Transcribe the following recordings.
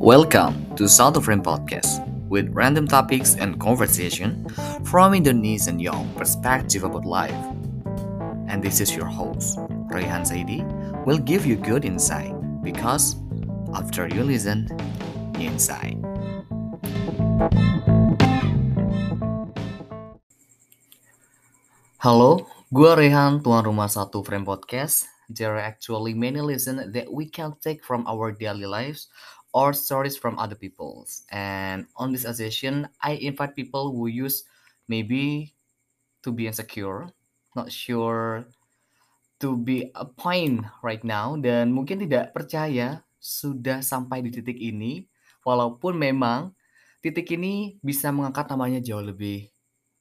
Welcome to South of Frame Podcast with random topics and conversation from Indonesian young perspective about life. And this is your host, Rayhan Saidi, will give you good insight because after you listen, you insight. Halo, gue Rehan, tuan rumah satu Frame Podcast. There are actually many lessons that we can take from our daily lives or stories from other people's. And on this session, I invite people who use maybe to be insecure, not sure to be a point right now, dan mungkin tidak percaya sudah sampai di titik ini, walaupun memang titik ini bisa mengangkat namanya jauh lebih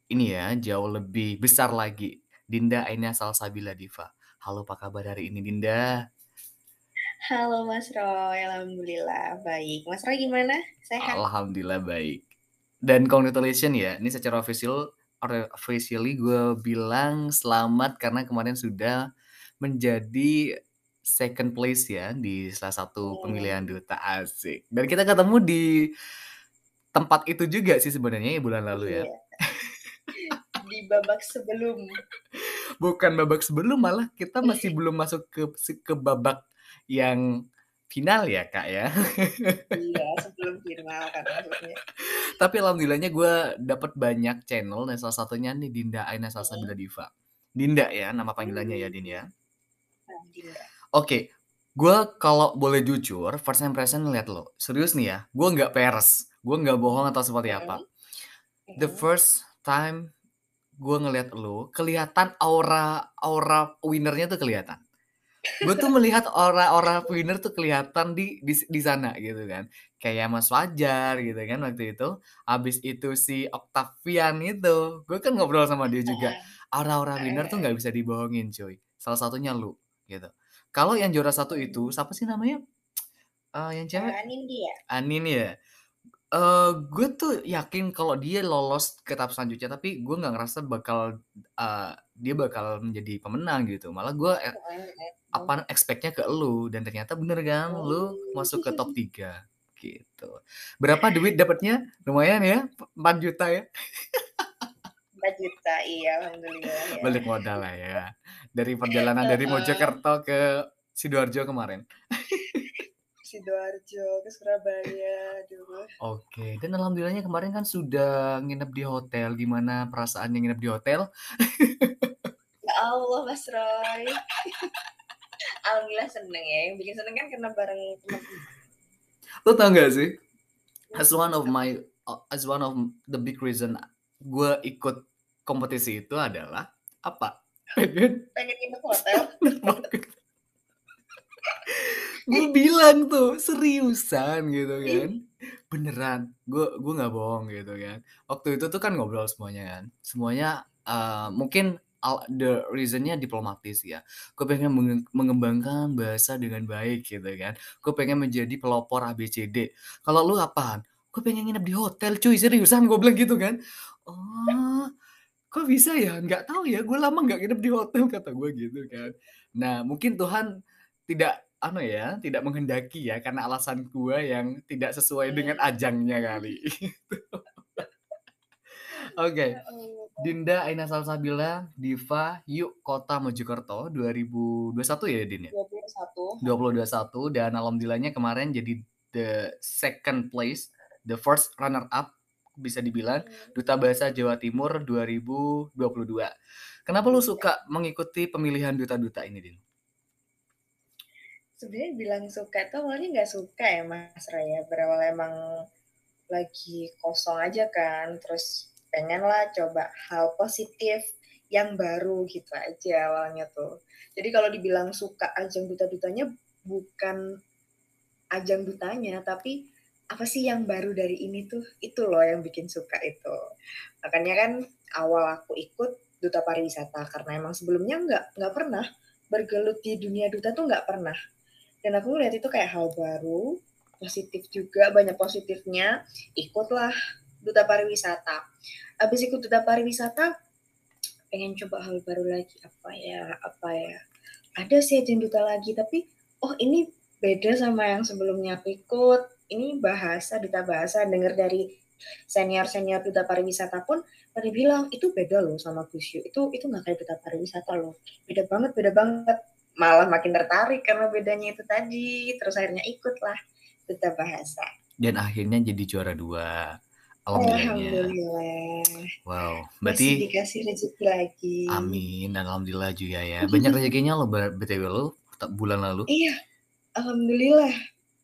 ini ya, jauh lebih besar lagi. Dinda Aina Salsabila Diva. Halo, apa kabar hari ini Dinda? Halo Mas Roy, Alhamdulillah baik. Mas Roy gimana? Sehat? Alhamdulillah baik. Dan congratulations ya, ini secara official, officially gue bilang selamat karena kemarin sudah menjadi second place ya di salah satu pemilihan duta asik. Dan kita ketemu di tempat itu juga sih sebenarnya ya bulan lalu ya. Iya. Di babak sebelum. Bukan babak sebelum malah kita masih belum masuk ke ke babak yang final ya kak ya. iya sebelum final kan maksudnya. Tapi alhamdulillahnya gue dapat banyak channel dan salah satunya nih Dinda Aina Salsabila Diva. Dinda ya nama panggilannya ya Din ya. Nah, Dinda. Oke, gue kalau boleh jujur, first impression ngeliat lo, serius nih ya, gue nggak peres, gue nggak bohong atau seperti apa. The first time gue ngeliat lo, kelihatan aura aura winnernya tuh kelihatan. Gue tuh melihat aura-aura winner tuh kelihatan di, di di sana gitu kan. Kayak Mas Wajar gitu kan waktu itu. Habis itu si Octavian itu, gue kan ngobrol sama dia juga. Aura-aura winner tuh nggak bisa dibohongin cuy. Salah satunya lu gitu. Kalau yang juara satu itu siapa sih namanya? Uh, yang cewek? Anin dia. Anin ya. Uh, gue tuh yakin kalau dia lolos ke tahap selanjutnya, tapi gue nggak ngerasa bakal uh, dia bakal menjadi pemenang gitu. Malah gue eh, apa expectnya ke lu dan ternyata bener kan, lu masuk ke top 3 gitu. Berapa duit dapatnya? Lumayan ya, 4 juta ya. 4 juta, iya alhamdulillah ya. Balik modal lah ya. Dari perjalanan dari Mojokerto ke Sidoarjo kemarin. Sidoarjo ke Surabaya dulu. Oke, dan alhamdulillahnya kemarin kan sudah nginep di hotel. Gimana perasaannya nginep di hotel? ya Allah, Mas Roy. alhamdulillah seneng ya. Yang bikin seneng kan karena bareng teman-teman. Lo tau gak sih? As one of my as one of the big reason gue ikut kompetisi itu adalah apa? Pengen pengen nginep hotel. gue bilang tuh seriusan gitu kan. Beneran gue gue nggak bohong gitu kan. Waktu itu tuh kan ngobrol semuanya kan. Semuanya uh, mungkin the reasonnya diplomatis ya. Gue pengen mengembangkan bahasa dengan baik gitu kan. Gue pengen menjadi pelopor ABCD kalau lu apaan? Gue pengen nginep di hotel cuy. Seriusan? Gue bilang gitu kan. Oh kok bisa ya? Nggak tahu ya. Gue lama nggak nginep di hotel kata gue gitu kan. Nah mungkin Tuhan tidak anu ya, tidak menghendaki ya karena alasan gue yang tidak sesuai dengan ajangnya kali. Oke. Okay. Dinda Aina Salsabila Diva Yuk Kota Mojokerto 2021 ya Din ya? 2021. 2021 dan alhamdulillahnya kemarin jadi the second place, the first runner up bisa dibilang hmm. Duta Bahasa Jawa Timur 2022. Kenapa lu suka mengikuti pemilihan duta-duta ini, Din? Sebenarnya bilang suka tuh awalnya nggak suka ya Mas Raya. Berawal emang lagi kosong aja kan terus pengen lah coba hal positif yang baru gitu aja awalnya tuh. Jadi kalau dibilang suka ajang duta-dutanya bukan ajang dutanya tapi apa sih yang baru dari ini tuh? Itu loh yang bikin suka itu. Makanya kan awal aku ikut duta pariwisata karena emang sebelumnya nggak nggak pernah bergelut di dunia duta tuh nggak pernah dan aku lihat itu kayak hal baru positif juga banyak positifnya. Ikutlah duta pariwisata. Habis ikut duta pariwisata pengen coba hal baru lagi. Apa ya apa ya. Ada sih aja duta lagi tapi oh ini beda sama yang sebelumnya aku ikut. Ini bahasa duta bahasa dengar dari senior-senior duta pariwisata pun pada bilang itu beda loh sama Gusyu itu itu nggak kayak duta pariwisata loh. Beda banget beda banget malah makin tertarik karena bedanya itu tadi terus akhirnya ikutlah duta bahasa dan akhirnya jadi juara dua Alhamdulillah. Wow, berarti Masih dikasih rezeki lagi. Amin dan alhamdulillah juga ya. Banyak rezekinya lo btw lo bulan lalu. Iya, alhamdulillah.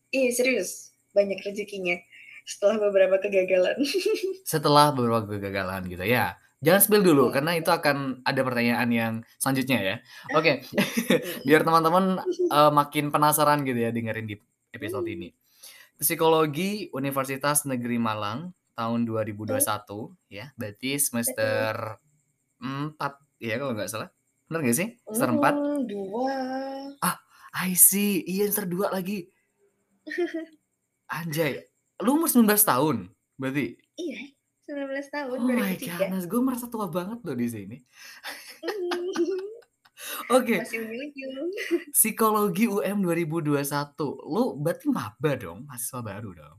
Iya serius, banyak rezekinya setelah beberapa kegagalan. setelah beberapa kegagalan gitu ya. Jangan spill dulu karena itu akan ada pertanyaan yang selanjutnya ya. Oke, okay. biar teman-teman uh, makin penasaran gitu ya dengerin di episode ini. Psikologi Universitas Negeri Malang tahun 2021 ya, berarti semester 4 ya kalau nggak salah. Benar nggak sih? Semester 4? Hmm, dua. Ah, I see. Iya, semester 2 lagi. Anjay, Lu umur 19 tahun berarti? Iya, 19 tahun Oh my goodness, gue merasa tua banget loh di sini. Oke. Masih Psikologi UM 2021. Lu berarti maba dong, mahasiswa baru dong.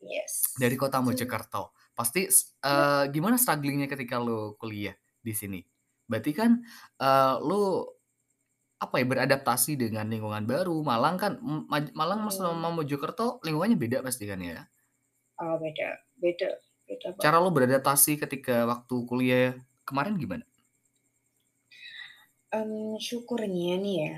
Yes. Dari kota Mojokerto. Pasti uh, gimana strugglingnya ketika lu kuliah di sini? Berarti kan uh, lu apa ya beradaptasi dengan lingkungan baru. Malang kan Malang sama hmm. Mojokerto lingkungannya beda pasti kan ya? Oh, beda. Beda. Beda Cara lo beradaptasi ketika waktu kuliah kemarin gimana? Um, syukurnya nih ya,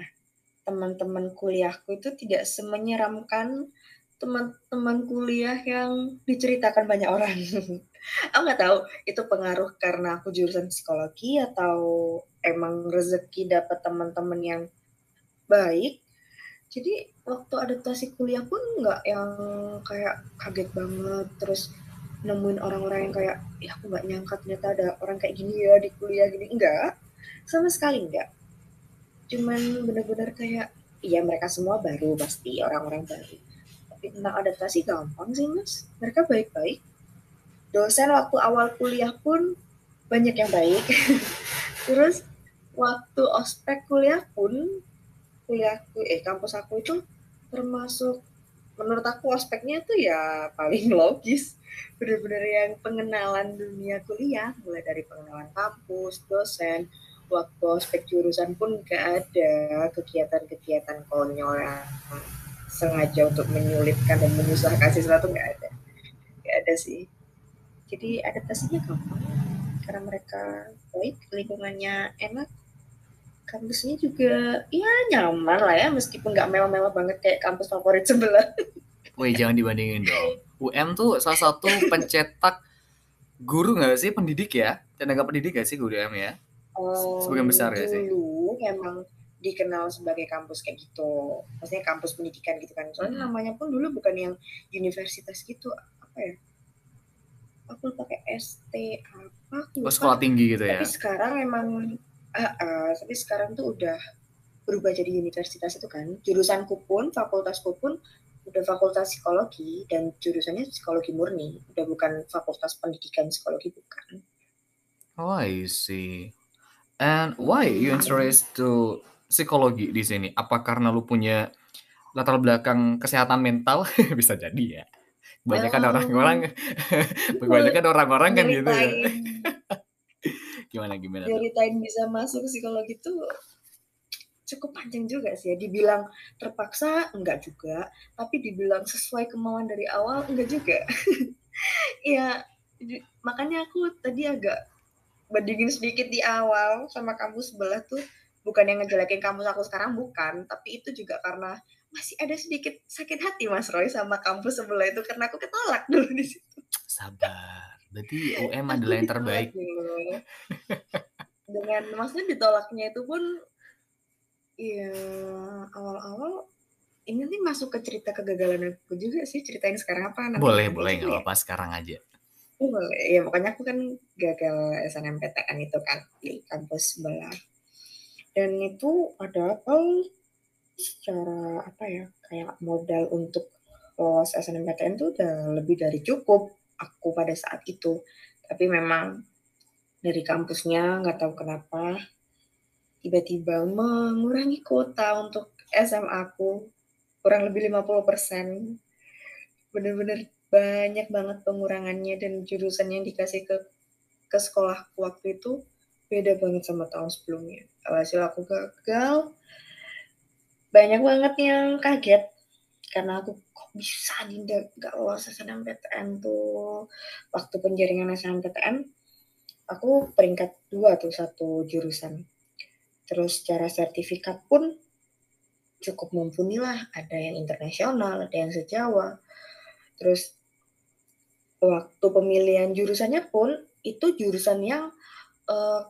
teman-teman kuliahku itu tidak semenyeramkan teman-teman kuliah yang diceritakan banyak orang. aku nggak tahu itu pengaruh karena aku jurusan psikologi atau emang rezeki dapat teman-teman yang baik jadi waktu adaptasi kuliah pun nggak yang kayak kaget banget terus nemuin orang-orang yang kayak ya aku nggak nyangka ternyata ada orang kayak gini ya di kuliah gini. Enggak sama sekali enggak. Cuman benar-benar kayak iya mereka semua baru pasti orang-orang baru. Tapi tentang adaptasi gampang sih mas. Mereka baik-baik. Dosen waktu awal kuliah pun banyak yang baik. Terus waktu ospek kuliah pun kuliahku eh kampus aku itu termasuk menurut aku ospeknya tuh ya paling logis. Bener-bener yang pengenalan dunia kuliah mulai dari pengenalan kampus dosen waktu ospek jurusan pun gak ada. Kegiatan-kegiatan konyol yang sengaja untuk menyulitkan dan menyusahkan siswa tuh gak ada. Gak ada sih. Jadi adaptasinya gampang karena mereka baik lingkungannya enak kampusnya juga ya nyaman lah ya meskipun nggak mewah-mewah banget kayak kampus favorit sebelah. Woi jangan dibandingin dong. UM tuh salah satu pencetak guru nggak sih? Pendidik ya? Tenaga pendidik gak sih guru UM ya? Um, sebagian besar ya sih? dulu emang dikenal sebagai kampus kayak gitu. Maksudnya kampus pendidikan gitu kan. Soalnya hmm. namanya pun dulu bukan yang universitas gitu apa ya? Aku pakai ST apa aku oh, sekolah tinggi gitu ya? tapi sekarang emang uh, uh, tapi sekarang tuh udah berubah jadi universitas itu kan. Jurusanku pun fakultasku pun udah fakultas psikologi dan jurusannya psikologi murni. Udah bukan fakultas pendidikan psikologi bukan. Oh I see. And why you interest to psikologi di sini? Apa karena lu punya latar belakang kesehatan mental? Bisa jadi ya. Kebanyakan orang-orang kebanyakan orang-orang kan gitu ya. gimana gimana? Ceritain bisa masuk psikologi itu cukup panjang juga sih ya. Dibilang terpaksa enggak juga, tapi dibilang sesuai kemauan dari awal enggak juga. ya makanya aku tadi agak bandingin sedikit di awal sama kampus sebelah tuh bukan yang ngejelekin kampus aku sekarang bukan, tapi itu juga karena masih ada sedikit sakit hati Mas Roy sama kampus sebelah itu karena aku ketolak dulu di situ. Sabar. Berarti UM adalah yang terbaik. Dengan maksudnya ditolaknya itu pun ya awal-awal ini nih masuk ke cerita kegagalan aku juga sih ceritain sekarang apa nanti boleh boleh nggak ya? apa-apa sekarang aja. Oh, boleh. Ya makanya aku kan gagal SNMPTN itu kan di kampus sebelah. Dan itu ada apa? Secara apa ya kayak modal untuk lolos SNMPTN itu udah lebih dari cukup aku pada saat itu tapi memang dari kampusnya nggak tahu kenapa tiba-tiba mengurangi kuota untuk SMA aku kurang lebih 50% bener-bener banyak banget pengurangannya dan jurusan yang dikasih ke ke sekolah waktu itu beda banget sama tahun sebelumnya. Alhasil aku gagal. Banyak banget yang kaget karena aku kok bisa nih gak lolos SNMPTN tuh. Waktu penjaringan SNMPTN, aku peringkat dua tuh satu jurusan. Terus secara sertifikat pun cukup mumpuni lah. Ada yang internasional, ada yang sejawa. Terus waktu pemilihan jurusannya pun itu jurusan yang uh,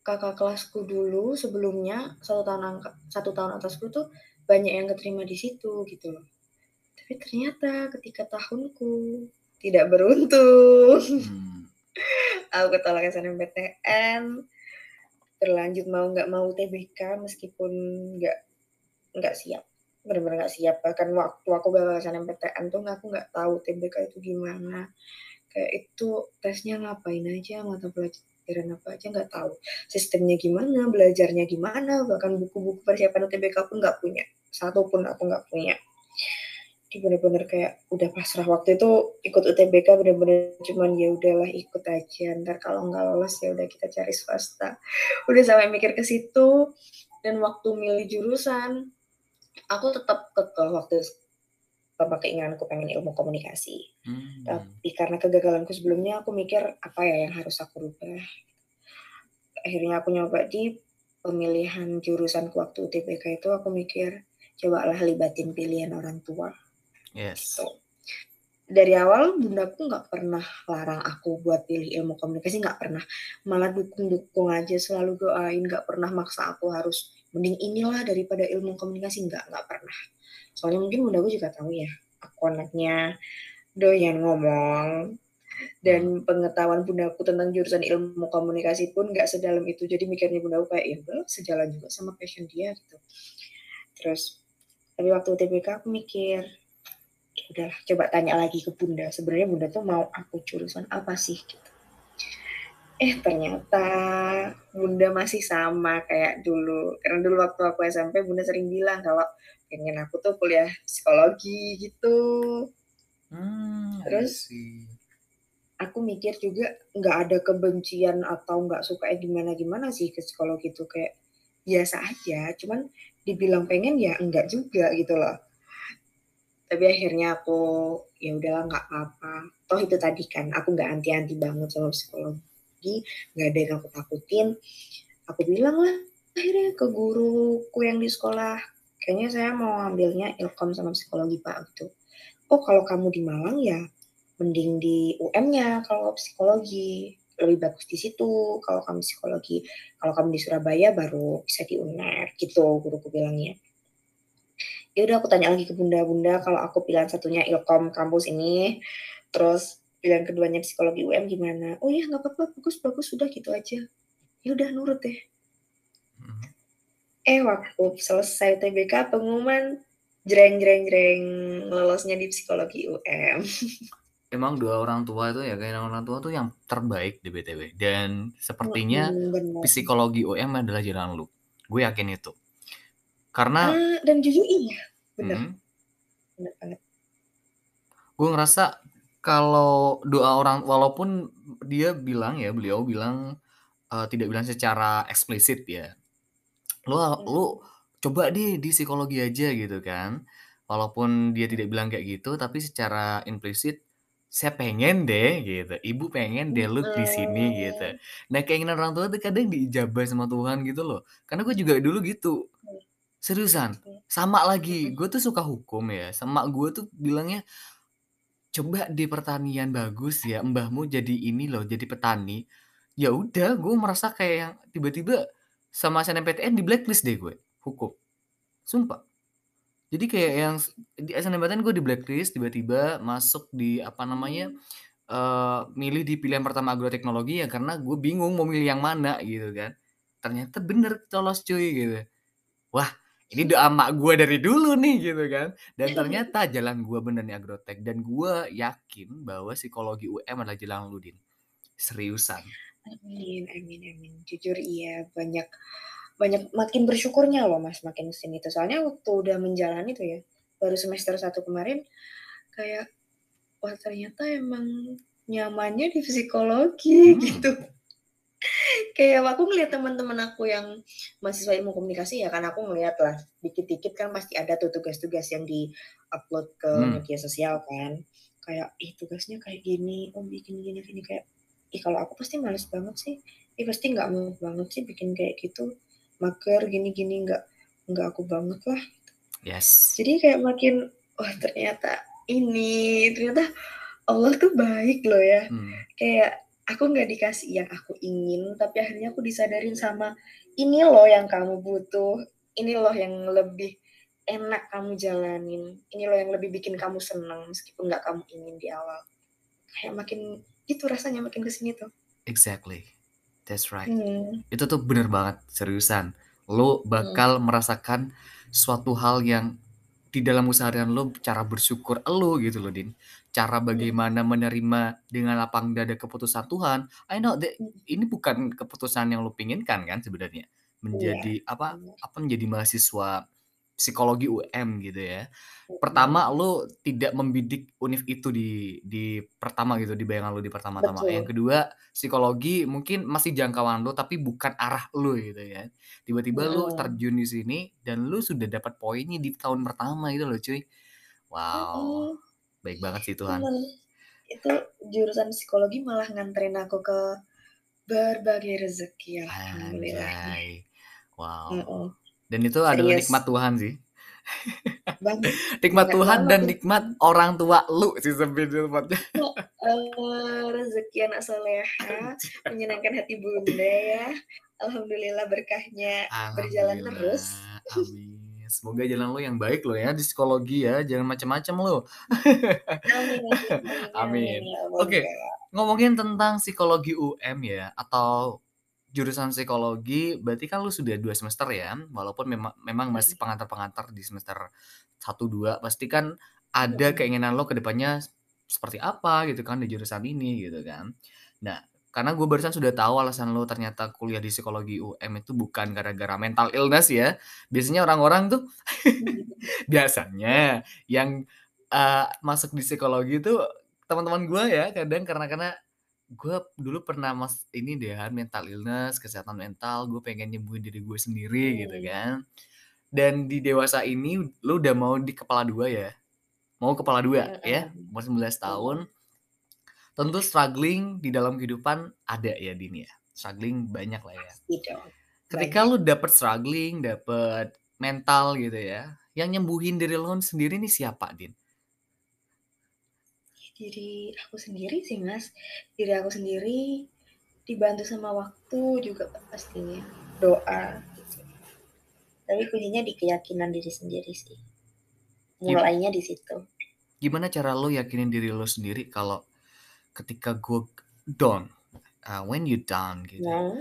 kakak kelasku dulu sebelumnya satu tahun angka, satu tahun atasku tuh banyak yang keterima di situ gitu loh. Tapi ternyata ketika tahunku tidak beruntung. Hmm. aku ketolak SNMPTN, terlanjut mau nggak mau TBK meskipun nggak nggak siap. Benar-benar nggak siap. Bahkan waktu aku gagal SNMPTN tuh aku nggak tahu TBK itu gimana. Kayak itu tesnya ngapain aja mata pelajaran apa aja nggak tahu. Sistemnya gimana belajarnya gimana bahkan buku-buku persiapan UTBK pun nggak punya. Satu pun aku nggak punya bener-bener kayak udah pasrah waktu itu ikut UTBK bener-bener cuman ya udahlah ikut aja ntar kalau nggak lolos ya udah kita cari swasta udah sampai mikir ke situ dan waktu milih jurusan aku tetap kekeh waktu tanpa keinginanku pengen ilmu komunikasi. Hmm. Tapi karena kegagalanku sebelumnya, aku mikir apa ya yang harus aku rubah. Akhirnya aku nyoba di pemilihan jurusan waktu UTBK itu aku mikir cobalah libatin pilihan orang tua. Yes. So, dari awal bundaku nggak pernah larang aku buat pilih ilmu komunikasi nggak pernah. Malah dukung-dukung aja selalu doain nggak pernah maksa aku harus mending inilah daripada ilmu komunikasi. Nggak nggak pernah. Soalnya mungkin bunda gue juga tahu ya aku anaknya doyan ngomong dan hmm. pengetahuan bundaku tentang jurusan ilmu komunikasi pun nggak sedalam itu. Jadi mikirnya bunda gue kayak ya sejalan juga sama passion dia gitu. Terus tapi waktu TBK aku mikir udahlah coba tanya lagi ke bunda. Sebenarnya bunda tuh mau aku jurusan apa sih gitu. Eh ternyata bunda masih sama kayak dulu. Karena dulu waktu aku SMP bunda sering bilang kalau pengen aku tuh kuliah psikologi gitu. Hmm, terus aku mikir juga nggak ada kebencian atau nggak suka eh gimana gimana sih ke psikologi itu. Kayak biasa aja cuman dibilang pengen ya enggak juga gitu loh tapi akhirnya aku ya udahlah nggak apa-apa. Toh itu tadi kan aku nggak anti anti banget sama psikologi nggak ada yang aku takutin. Aku bilang lah akhirnya ke guruku yang di sekolah. Kayaknya saya mau ambilnya ilkom sama psikologi pak gitu. Oh kalau kamu di Malang ya mending di UM-nya kalau psikologi. Lebih bagus di situ. Kalau kamu psikologi kalau kamu di Surabaya baru bisa di UNER gitu guruku bilangnya ya udah aku tanya lagi ke bunda-bunda kalau aku pilihan satunya ilkom kampus ini. Terus pilihan keduanya psikologi UM gimana? Oh ya nggak apa-apa bagus bagus sudah gitu aja. Ya udah nurut deh. Hmm. eh waktu selesai TBK pengumuman jreng jreng jreng lolosnya di psikologi UM emang dua orang tua itu ya kayak orang tua tuh yang terbaik di BTW dan sepertinya hmm, psikologi UM adalah jalan lu gue yakin itu karena uh, dan jujur iya benar hmm, benar banget gue ngerasa kalau doa orang walaupun dia bilang ya, beliau bilang, uh, tidak bilang secara eksplisit ya. Lu hmm. lu coba deh di psikologi aja gitu kan. Walaupun dia tidak bilang kayak gitu, tapi secara implisit, "Saya pengen deh," gitu, "ibu pengen deh lu di sini," gitu. Nah keinginan orang tua tuh kadang diijabah sama Tuhan gitu loh. Karena gue juga dulu gitu. Seriusan, hmm. sama lagi, gue tuh suka hukum ya, sama gue tuh bilangnya coba di pertanian bagus ya, mbahmu jadi ini loh, jadi petani. Ya udah, gue merasa kayak yang tiba-tiba sama SNMPTN di blacklist deh gue, hukum. Sumpah. Jadi kayak yang di SNMPTN gue di blacklist, tiba-tiba masuk di apa namanya, uh, milih di pilihan pertama agroteknologi ya karena gue bingung mau milih yang mana gitu kan. Ternyata bener lolos cuy gitu. Wah, ini doa mak gue dari dulu nih gitu kan. Dan ternyata jalan gue bener nih agrotek dan gue yakin bahwa psikologi UM adalah jalan Ludin. Seriusan. Amin amin amin. Jujur iya banyak banyak makin bersyukurnya loh mas makin ke sini tuh. Soalnya waktu udah menjalani tuh ya baru semester satu kemarin kayak wah ternyata emang nyamannya di psikologi Hmm. gitu. Kayak aku ngeliat teman-teman aku yang mahasiswa ilmu komunikasi ya kan aku ngeliat lah dikit-dikit kan pasti ada tuh tugas-tugas yang di-upload ke Hmm. media sosial kan. Kayak ih tugasnya kayak gini, oh bikin gini gini kayak ih kalau aku pasti males banget sih. Ih pasti nggak mau banget sih bikin kayak gitu. Mager gini-gini nggak nggak aku banget lah. Yes. Jadi kayak makin wah ternyata ini ternyata Allah tuh baik loh ya. Hmm. Kayak aku nggak dikasih yang aku ingin, tapi akhirnya aku disadarin sama ini loh yang kamu butuh, ini loh yang lebih enak kamu jalanin, ini loh yang lebih bikin kamu senang meskipun nggak kamu ingin di awal. Kayak makin itu rasanya makin ke sini tuh. Exactly. That's right. Hmm. Itu tuh bener banget, seriusan. Lo bakal merasakan suatu hal yang di dalam keseharian lo cara bersyukur lo gitu loh, Din. Cara bagaimana menerima dengan lapang dada keputusan Tuhan. I know that Hmm. ini bukan keputusan yang lo pinginkan kan sebenarnya. Menjadi apa benar. apa menjadi mahasiswa psikologi UM gitu ya. Hmm. Pertama lo tidak membidik univ itu di di pertama gitu di bayangan lo di pertama-tama. Yang kedua, psikologi mungkin masih jangkauan lo tapi bukan arah lo gitu ya. Tiba-tiba lo Hmm. terjun di sini dan lo sudah dapat poinnya di tahun pertama gitu loh, cuy. Wow. Mm-mm. Baik banget sih Tuhan. Bener. Itu jurusan psikologi malah nganterin aku ke berbagai rezeki alhamdulillah. Anjay. Wow. Mm-mm. Dan itu adalah Serius. nikmat Tuhan sih. Banget. Nikmat Tuhan banget dan tuh. nikmat orang tua lu sih sebenarnya. Eh, rezeki anak soleha menyenangkan hati bunda ya alhamdulillah berkahnya berjalan terus Amin. Semoga jalan lo yang baik lo ya di psikologi ya, jangan macam-macam lo. amin amin Amin. ya Oke. Allah. Ngomongin tentang psikologi UM ya atau jurusan psikologi, berarti kan lu sudah dua semester ya, walaupun memang memang masih pengantar-pengantar di semester 1 2 pasti kan ada Hmm. keinginan lo ke depannya seperti apa gitu kan di jurusan ini gitu kan. Nah, karena gue barusan sudah tahu alasan lo ternyata kuliah di psikologi UM itu bukan gara-gara mental illness ya. Biasanya orang-orang tuh biasanya yang eh, masuk di psikologi itu teman-teman gue ya kadang karena karena gue dulu pernah mas ini deh kan mental illness kesehatan mental gue pengen nyembuhin diri gue sendiri gitu Hmm. kan dan di dewasa ini lu udah mau di kepala dua ya mau kepala dua ya Mm-mm. umur 19 tahun tentu struggling di dalam kehidupan ada ya Din ya. Struggling banyak lah ya. Ketika lu dapet struggling dapet mental gitu ya yang nyembuhin diri lo sendiri nih siapa Din? Diri aku sendiri sih mas. Diri aku sendiri dibantu sama waktu juga pastinya doa gitu. tapi kuncinya di keyakinan diri sendiri sih. Mulainya di situ. Gimana cara lo yakinin diri lo sendiri kalau ketika gue down uh, when you down gitu nah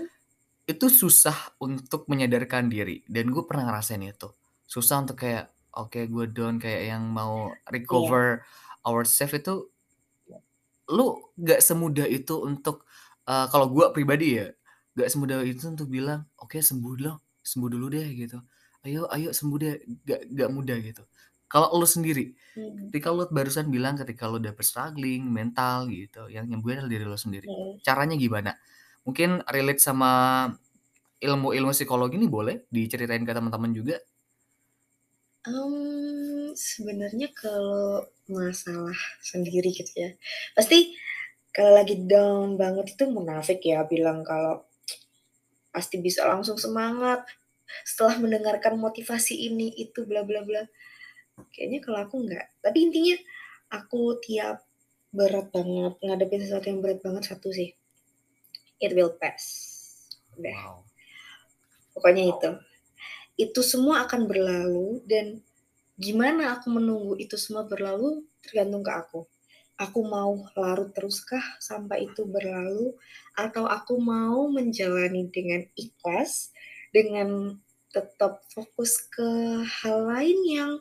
itu susah untuk menyadarkan diri. Dan gue pernah ngerasain itu. Susah untuk kayak oke gue down kayak yang mau recover ourselves itu lu gak semudah itu untuk uh, kalau gue pribadi ya gak semudah itu untuk bilang oke sembuh dulu sembuh dulu deh gitu. Ayo ayo sembuh deh gak gak mudah gitu kalau lu sendiri hmm. ketika lu barusan bilang ketika lu dapet struggling mental gitu yang nyembuhin adalah diri lu sendiri Hmm. caranya gimana mungkin relate sama ilmu-ilmu psikologi ini boleh diceritain ke teman-teman juga Em, sebenarnya kalau masalah sendiri gitu ya, pasti kalau lagi down banget itu munafik ya bilang kalau pasti bisa langsung semangat setelah mendengarkan motivasi ini itu bla bla bla. Kayaknya kalau aku enggak. Tapi intinya aku tiap berat banget ngadepin sesuatu yang berat banget satu sih. It will pass. Udah. wow Pokoknya itu. Itu semua akan berlalu dan gimana aku menunggu itu semua berlalu tergantung ke aku. Aku mau larut teruskah sampai itu berlalu atau aku mau menjalani dengan ikhlas dengan tetap fokus ke hal lain yang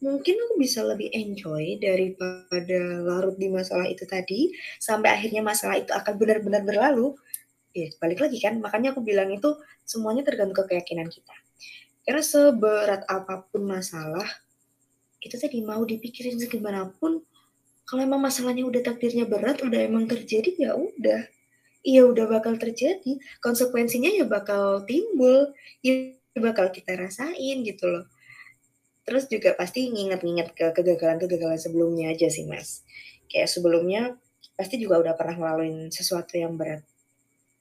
mungkin aku bisa lebih enjoy daripada larut di masalah itu tadi sampai akhirnya masalah itu akan benar-benar berlalu. Ya, balik lagi kan, makanya aku bilang itu semuanya tergantung ke keyakinan kita. Karena seberat apa pun masalah, itu tadi mau dipikirin segimanapun, kalau emang masalahnya udah takdirnya berat udah emang terjadi ya udah iya udah bakal terjadi konsekuensinya ya bakal timbul ya bakal kita rasain gitu loh terus juga pasti nginget-nginget ke kegagalan-kegagalan sebelumnya aja sih mas kayak sebelumnya pasti juga udah pernah ngelaluin sesuatu yang berat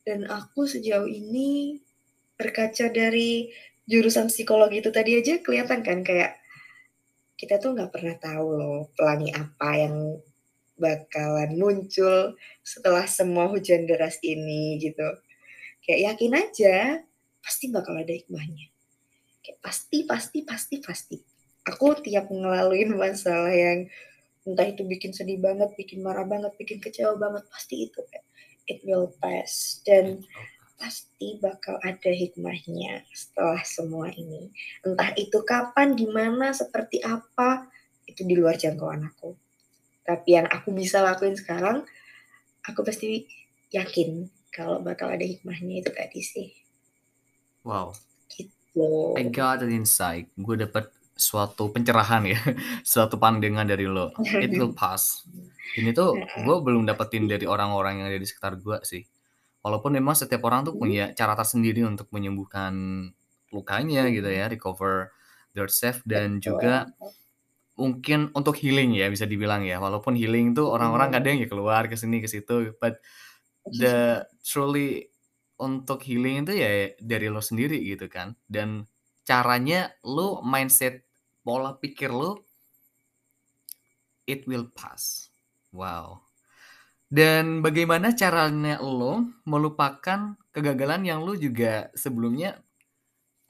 dan aku sejauh ini berkaca dari jurusan psikologi itu tadi aja kelihatan kan kayak kita tuh nggak pernah tahu loh pelangi apa yang bakalan muncul setelah semua hujan deras ini gitu. Kayak yakin aja, pasti bakal ada hikmahnya. Kayak pasti, pasti, pasti, pasti. Aku tiap ngelaluin masalah yang entah itu bikin sedih banget, bikin marah banget, bikin kecewa banget, pasti itu kayak it will pass. Dan pasti bakal ada hikmahnya setelah semua ini. Entah itu kapan, di mana, seperti apa, itu di luar jangkauan aku. Tapi yang aku bisa lakuin sekarang aku pasti yakin kalau bakal ada hikmahnya itu tadi sih. Wow. Gitu. I got an insight. Gue dapet suatu pencerahan ya suatu pandangan dari lo. It will pass. Ini tuh gue belum dapetin dari orang-orang yang ada di sekitar gue sih. Walaupun memang setiap orang tuh punya cara tersendiri untuk menyembuhkan lukanya gitu ya recover their self dan juga mungkin untuk healing ya bisa dibilang ya. Walaupun healing tuh orang-orang kadang ya keluar ke sini ke situ but the truly untuk healing itu ya dari lo sendiri gitu kan. Dan caranya lo mindset pola pikir lo it will pass wow dan bagaimana caranya lo melupakan kegagalan yang lo juga sebelumnya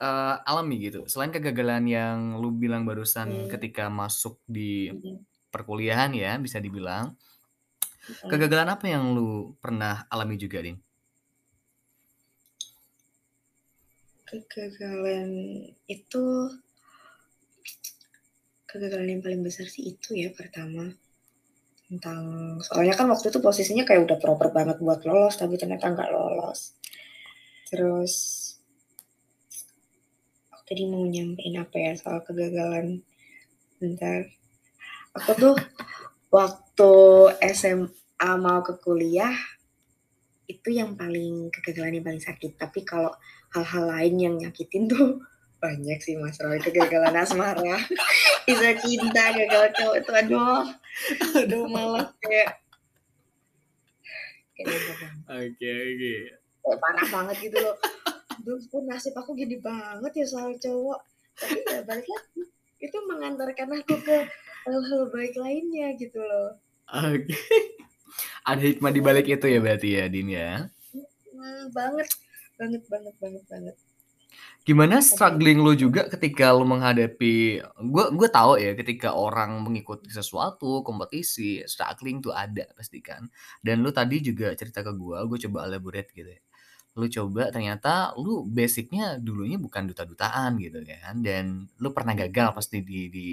uh, alami gitu? Selain kegagalan yang lu bilang barusan hmm. ketika masuk di hmm. perkuliahan ya, bisa dibilang. Hmm. Kegagalan apa yang lu pernah alami juga, Din? Kegagalan itu kegagalan yang paling besar sih itu ya pertama. Tentang soalnya kan waktu itu posisinya kayak udah proper banget buat lolos tapi ternyata nggak lolos. Terus tadi mau nyampein apa ya soal kegagalan? Bentar. Aku tuh waktu SMA mau ke kuliah itu yang paling kegagalan yang paling sakit. Tapi kalau hal-hal lain yang nyakitin tuh banyak sih mas Roy kegagalan asmara. Bisa cinta gagal cowok itu aduh. Aduh malah. Kayak kayak oke oke. Parah banget gitu loh. Aduh pun nasib aku gini banget ya soal cowok. Tapi ya balik lagi. Itu mengantarkan aku ke hal-hal baik lainnya gitu loh. Oke. Okay. ada hikmah di balik itu ya berarti ya Din ya? Hmm, banget. Banget banget banget banget gimana struggling lo juga ketika lo menghadapi gue gue tahu ya ketika orang mengikuti sesuatu kompetisi struggling tuh ada pasti kan. Dan lo tadi juga cerita ke gue gue coba elaborate gitu ya. Lu coba ternyata lu basicnya dulunya bukan duta-dutaan gitu kan dan lu pernah gagal pasti di di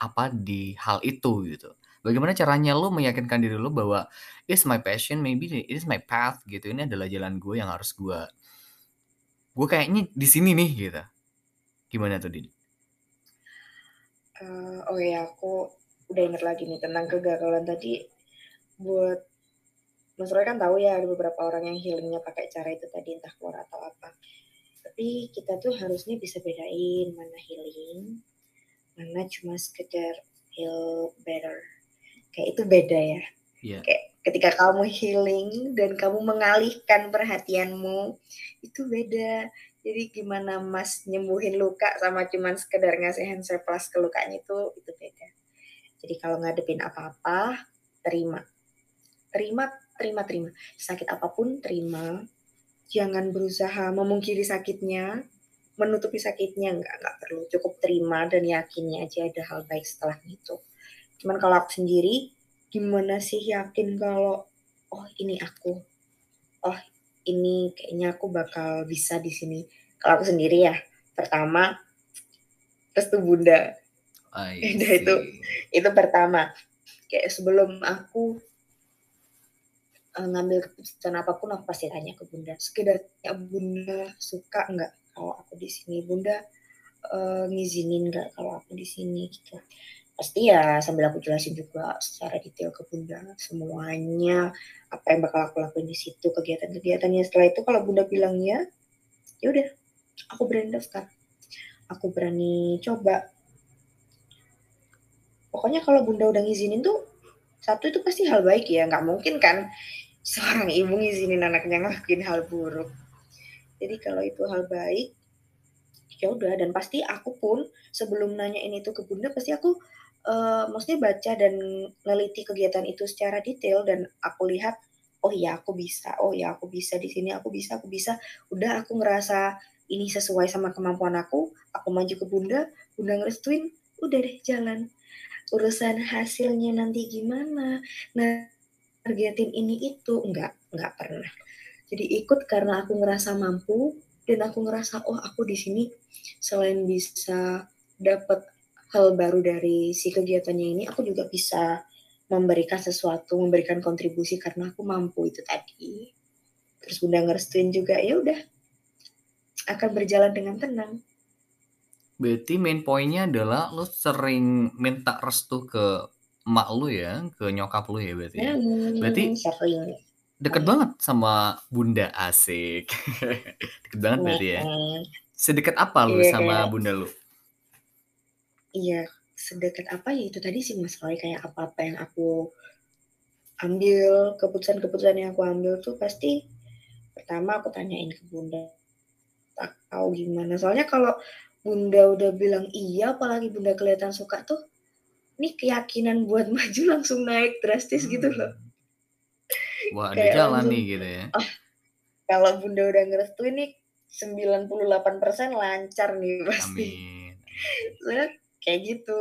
apa di hal itu gitu. Bagaimana caranya lu meyakinkan diri lu bahwa it's my passion maybe it's my path gitu. Ini adalah jalan gue yang harus gue gue kayaknya di sini nih gitu gimana tuh Din? Uh, oh ya aku udah inget lagi nih tentang kegagalan tadi buat Mas Roy kan tahu ya ada beberapa orang yang healingnya pakai cara itu tadi entah keluar atau apa. Tapi kita tuh harusnya bisa bedain mana healing, mana cuma sekedar feel better. Kayak itu beda ya. Yeah. Kayak ketika kamu healing dan kamu mengalihkan perhatianmu itu beda. Jadi gimana Mas nyembuhin luka sama cuman sekedar ngasih hand plus ke lukanya itu itu beda. Jadi kalau ngadepin apa-apa, terima. Terima terima terima sakit apa pun terima jangan berusaha memungkiri sakitnya menutupi sakitnya nggak nggak perlu cukup terima dan yakinnya aja ada hal baik setelah itu cuman kalau aku sendiri gimana sih yakin kalau oh ini aku oh ini kayaknya aku bakal bisa di sini. Kalau aku sendiri ya pertama restu bunda. Itu itu pertama. Kayak sebelum aku uh, ngambil keputusan apa pun aku pasti tanya ke bunda. Sekedar ya bunda suka nggak kalau aku di sini? Bunda uh, ngizinin nggak kalau aku di sini? Gitu pasti ya sambil aku jelasin juga secara detail ke bunda semuanya apa yang bakal aku lakuin di situ kegiatan-kegiatannya. Setelah itu kalau bunda bilang ya ya udah aku berani daftar. Aku berani coba. Pokoknya kalau bunda udah ngizinin tuh satu itu pasti hal baik ya. Nggak mungkin kan seorang ibu ngizinin anaknya ngelakuin hal buruk. Jadi kalau itu hal baik ya udah. Dan pasti aku pun sebelum nanya ini tuh ke bunda pasti aku uh, maksudnya baca dan neliti kegiatan itu secara detail dan aku lihat oh ya aku bisa oh ya aku bisa di sini aku bisa aku bisa. Udah aku ngerasa ini sesuai sama kemampuan aku aku maju ke bunda bunda ngerestuin udah deh jalan. Urusan hasilnya nanti gimana? Nah targetin ini itu. Enggak enggak pernah. Jadi ikut karena aku ngerasa mampu dan aku ngerasa oh aku di sini selain bisa dapat hal baru dari si kegiatannya ini aku juga bisa memberikan sesuatu memberikan kontribusi karena aku mampu itu tadi terus bunda ngerestuin juga ya udah akan berjalan dengan tenang berarti main poinnya adalah lo sering minta restu ke emak lu ya, ke nyokap lu ya berarti ya? Hmm, berarti sering. deket banget sama bunda asik. deket banget berarti ya. Sedekat apa lu Iya, sama bunda lu? Iya, sedekat apa ya itu tadi sih Mas Roy, kayak apa-apa yang aku ambil, keputusan-keputusan yang aku ambil tuh pasti pertama aku tanyain ke bunda, tak tahu gimana. Soalnya kalau bunda udah bilang iya, apalagi bunda kelihatan suka tuh, ini keyakinan buat maju langsung naik drastis gitu loh. Wah, ada jalan langsung, nih gitu ya. ah kalau bunda udah ngerestuin nih 98% lancar nih pasti. Amin. Soalnya kayak gitu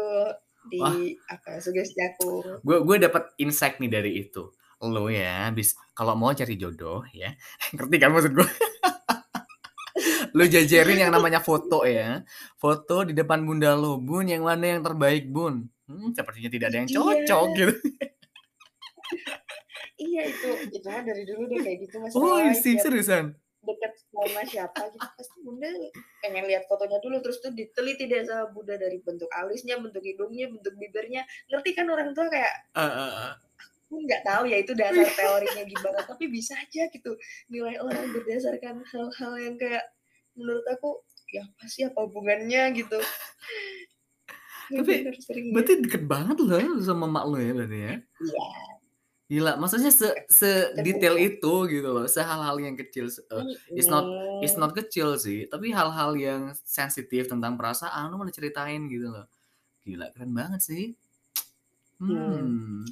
di Wah. apa sugesti aku. Gue gue dapat insight nih dari itu. Lo ya, bis kalau mau cari jodoh ya, ngerti kan maksud gue? lo jajarin yang namanya foto ya, foto di depan bunda lo, bun yang mana yang terbaik bun? Hmm, sepertinya tidak ada yang Iya. cocok gitu. Iya itu itu dari dulu deh kayak gitu Mas Oh, Roy. sih seriusan? Deket sama siapa gitu pasti bunda pengen lihat fotonya dulu terus tuh diteliti deh sama bunda dari bentuk alisnya, bentuk hidungnya, bentuk bibirnya. Ngerti kan orang tua kayak Ah, ah, ah. aku nggak tahu ya itu dasar teorinya gimana tapi bisa aja gitu nilai orang berdasarkan hal-hal yang kayak menurut aku ya pasti apa hubungannya gitu. Ya Tapi, bener, sering Berarti deket banget loh sama mak lo ya berarti ya? Iya. Gila, maksudnya se se detail Terbuka. itu gitu loh, sehal-hal yang kecil, uh, it's not it's not kecil sih, tapi hal-hal yang sensitif tentang perasaan lo malah ceritain gitu loh. Gila, keren banget sih. Hmm. Hmm.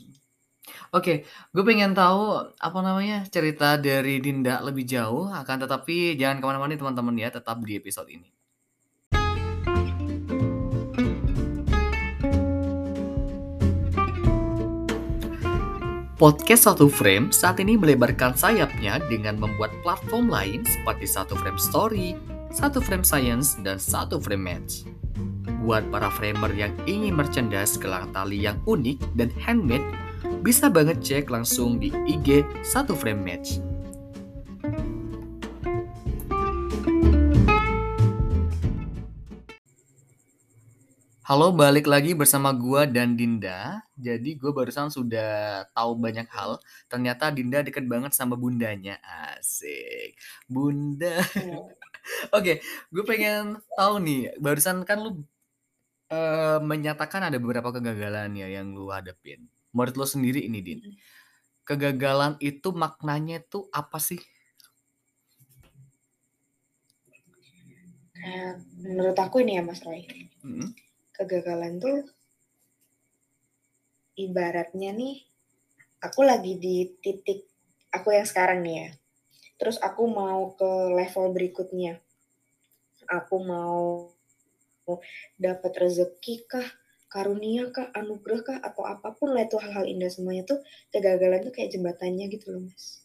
Oke, gue pengen tahu apa namanya cerita dari Dinda lebih jauh, akan tetapi jangan ke mana-mana nih teman-teman ya, tetap di episode ini. Podcast Satu Frame saat ini melebarkan sayapnya dengan membuat platform lain seperti Satu Frame Story, Satu Frame Science, dan Satu Frame Match. Buat para framer yang ingin merchandise gelang tali yang unik dan handmade, bisa banget cek langsung di IG Satu Frame Match. Halo, balik lagi bersama gua dan Dinda. Jadi gue barusan sudah tahu banyak hal. Ternyata Dinda deket banget sama bundanya. Asik. Bunda. Hmm. Oke, gue pengen tahu nih. Barusan kan lu eh, menyatakan ada beberapa kegagalan ya yang lu hadapin. Menurut lu sendiri ini, Din. Kegagalan itu maknanya itu apa sih? Kayak menurut aku ini ya Mas Roy, Hmm. Kegagalan tuh ibaratnya nih aku lagi di titik aku yang sekarang nih ya. Terus aku mau ke level berikutnya. Aku mau dapat rezeki kah, karunia kah, anugerah kah atau apa pun lah itu hal-hal indah semuanya tuh kegagalan tuh kayak jembatannya gitu loh Mas.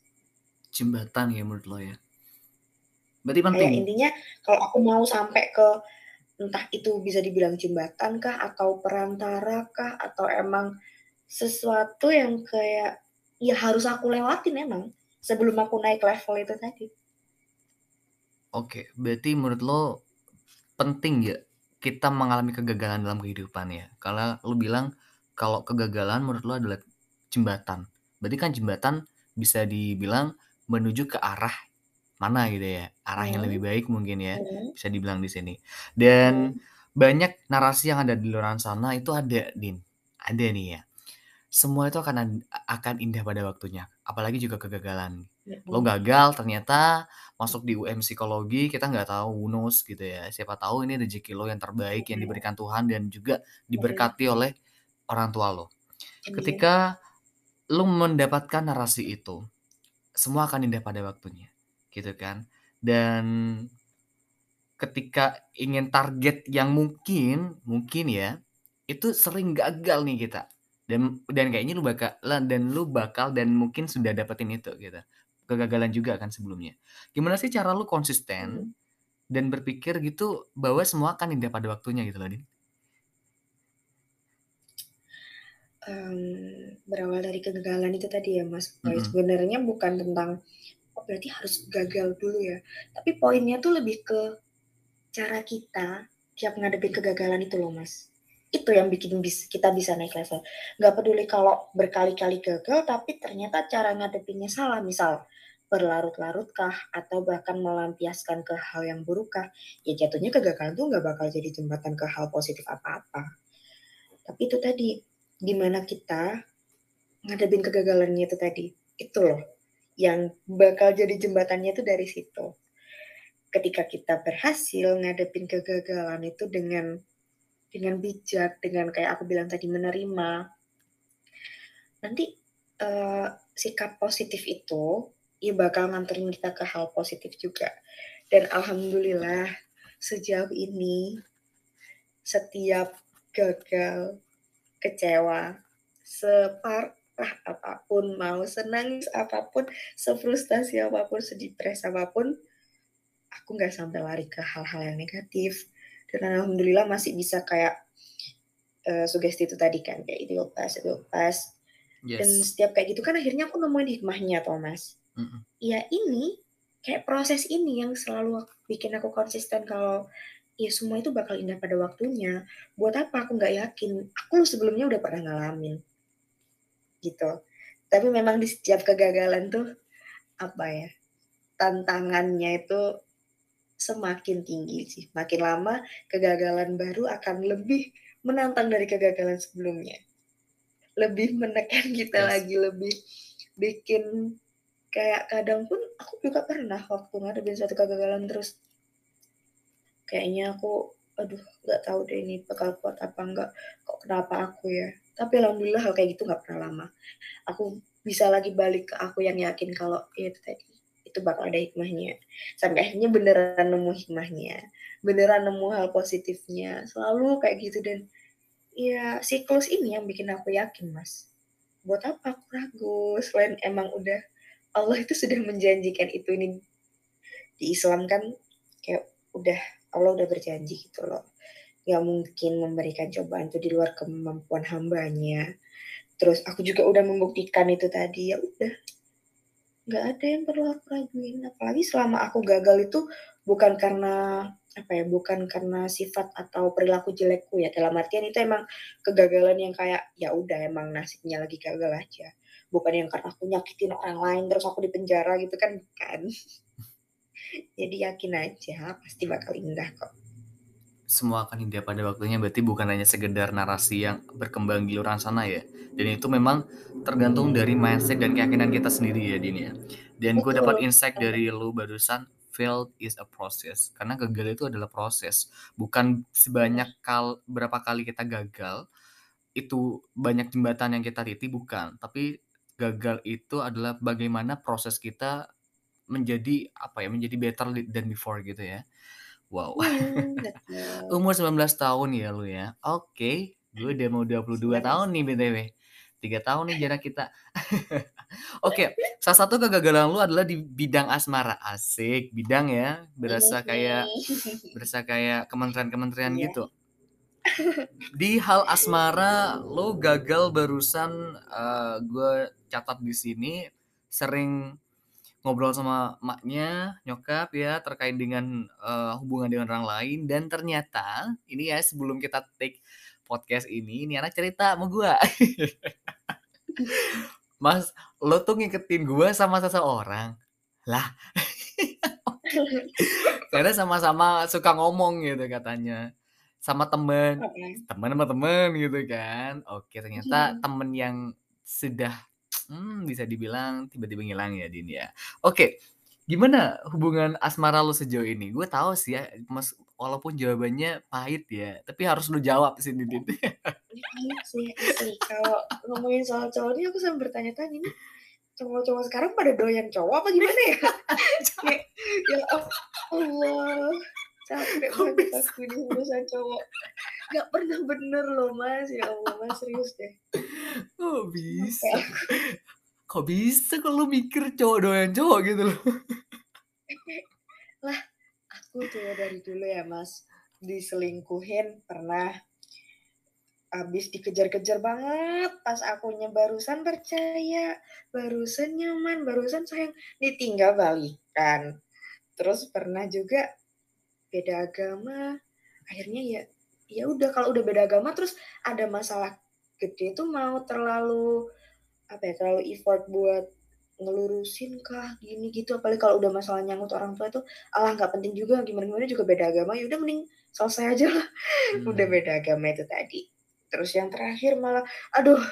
Jembatan ya menurut lo ya. Berarti Kayak penting. intinya kalau aku mau sampai ke entah itu bisa dibilang jembatan kah atau perantara kah atau emang sesuatu yang kayak ya harus aku lewatin emang sebelum aku naik level itu tadi. Oke, berarti menurut lo penting ya kita mengalami kegagalan dalam kehidupan ya. Kalau lu bilang kalau kegagalan menurut lu adalah jembatan. Berarti kan jembatan bisa dibilang menuju ke arah mana gitu ya. Arah yang lebih Hmm. baik mungkin ya. Hmm. Bisa dibilang di sini. Dan Hmm. banyak narasi yang ada di luar sana itu ada, Din. Ada nih ya. Semua itu akan akan indah pada waktunya. Apalagi juga kegagalan. Lo Hmm. gagal ternyata masuk di UM psikologi kita nggak tahu knows gitu ya. Siapa tahu ini rezeki lo yang terbaik yang Hmm. diberikan Tuhan dan juga Hmm. diberkati oleh orang tua lo. Amin. Ketika lo mendapatkan narasi itu, semua akan indah pada waktunya, gitu kan. Dan ketika ingin target yang mungkin, mungkin ya, itu sering gagal nih kita. Dan dan kayaknya lu bakal dan lu bakal dan mungkin sudah dapetin itu gitu. Kegagalan juga kan sebelumnya. Gimana sih cara lu konsisten Hmm. dan berpikir gitu bahwa semua akan indah pada waktunya gitu loh, Din? Mmm, berawal dari kegagalan itu tadi ya, Mas, Boy, Mhm. sebenarnya bukan tentang, berarti harus gagal dulu ya, tapi poinnya tuh lebih ke cara kita tiap ngadepin kegagalan itu loh, Mas. Itu yang bikin kita bisa naik level. Nggak peduli kalau berkali-kali gagal, tapi ternyata cara ngadepinnya salah, misal berlarut-larutkah atau bahkan melampiaskan ke hal yang burukkah, ya jatuhnya kegagalan tuh nggak bakal jadi jembatan ke hal positif apa-apa. Tapi itu tadi, gimana kita ngadepin kegagalannya itu tadi, itu loh yang bakal jadi jembatannya itu dari situ. Ketika kita berhasil ngadepin kegagalan itu dengan dengan bijak, dengan kayak aku bilang tadi menerima, nanti, eee, sikap positif itu, ya bakal nganterin kita ke hal positif juga. Dan alhamdulillah sejauh ini setiap gagal, kecewa, separah apa pun, mau senangis apa pun, sefrustasi apa pun, sedepres apa pun, aku nggak sampai lari ke hal-hal yang negatif. Dan alhamdulillah masih bisa kayak, eee, sugesti itu tadi kan, kayak itu lepas, itu. Dan Yes. setiap kayak gitu kan akhirnya aku nemuin hikmahnya toh, Mas. Mhm. Ya ini, kayak proses ini yang selalu bikin aku konsisten kalau ya semua itu bakal indah pada waktunya. Buat apa aku nggak yakin, aku sebelumnya udah pernah ngalamin. Gitu. Tapi memang di setiap kegagalan tuh, apa ya, tantangannya itu semakin tinggi sih. Makin lama kegagalan baru akan lebih menantang dari kegagalan sebelumnya. Lebih menekan kita Yes. lagi, lebih bikin kayak kadang pun aku juga pernah waktu ngadepin suatu kegagalan terus kayaknya aku, aduh nggak tahu deh ini bakal kuat apa enggak, kok kenapa aku ya. Tapi alhamdulillah hal kayak gitu nggak pernah lama. Aku bisa lagi balik ke aku yang yakin kalau ya itu tadi, itu bakal ada hikmahnya. Sampai akhirnya beneran nemu hikmahnya, beneran nemu hal positifnya, selalu kayak gitu dan ya siklus ini yang bikin aku yakin, Mas. Buat apa aku ragu, selain emang udah Allah itu sudah menjanjikan itu ini di Islam kan kayak udah Allah udah berjanji gitu loh. Nggak mungkin memberikan cobaan itu di luar kemampuan hambanya. Terus aku juga udah membuktikan itu tadi, ya udah. Nggak ada yang perlu aku raguin. Apalagi selama aku gagal itu bukan karena apa ya, bukan karena sifat atau perilaku jelekku ya. Dalam artian itu emang kegagalan yang kayak ya udah emang nasibnya lagi gagal aja. Bukan yang karena aku nyakitin orang lain terus aku di penjara gitu kan bukan. Jadi yakin aja pasti bakal indah kok. Semua akan indah pada waktunya berarti bukan hanya sekedar narasi yang berkembang di luar sana ya. Dan itu memang tergantung dari mindset dan keyakinan kita sendiri ya Din ya. Dan gue dapat insight dari lu barusan, failed is a process. Karena gagal itu adalah proses. Bukan sebanyak kal berapa kali kita gagal, itu banyak jembatan yang kita titi, bukan. Tapi gagal itu adalah bagaimana proses kita menjadi apa ya, menjadi better than before gitu ya. Wow. Hmm, betul. Umur 19 tahun ya lu ya. Oke, gue udah mau 22 tahun nih BTW. 3 tahun nih jarak kita. Oke, salah satu kegagalan lu adalah di bidang asmara. Asik, bidang ya. Berasa kayak berasa kayak kementerian-kementerian Iya. gitu. Di hal asmara lu gagal barusan eh, gue catat di sini sering ngobrol sama emaknya, nyokap ya, terkait dengan, eee, hubungan dengan orang lain dan ternyata ini ya sebelum kita take podcast ini, ini anak cerita sama gua. "Mas, lo tuh ngiketin gua sama seseorang." Lah? Karena sama-sama suka ngomong gitu katanya, sama temen, Oke. temen sama temen gitu kan. Oke, ternyata Mhm. temen yang sudah, mmm, bisa dibilang tiba-tiba ngilang ya, Din, ya. Oke, gimana hubungan asmara lu sejauh ini? Gue tahu sih ya, mes walaupun jawabannya pahit ya, tapi harus lu jawab sih ini, Din. Ini pahit sih asli, kalau ngomongin soal cowok nih aku sampai bertanya-tanya, "Nih, cowok-cowok sekarang pada doyan cowok apa gimana ya?" Ya Allah, capek banget aku ini urusan cowok. Nggak pernah bener loh, Mas, ya Allah, Mas, serius deh. Kok bisa? Kok bisa lu mikir cowok doyan cowok gitu loh? Lah, aku tuh dari dulu ya, Mas, diselingkuhin pernah. Habis dikejar-kejar banget, pas akunya barusan percaya, barusan nyaman, barusan sayang, ditinggal balikan. Terus pernah juga beda agama, akhirnya ya ya udah kalau udah beda agama terus ada masalah gede tuh mau terlalu, apa ya, terlalu effort buat ngelurusin kah, gini gitu, apalagi kalau udah masalah nyangkut orang tua itu, alah nggak penting juga, gimana-gimana juga beda agama, ya udah mending selesai aja lah, udah Mmm. beda agama itu tadi. Terus yang terakhir malah aduh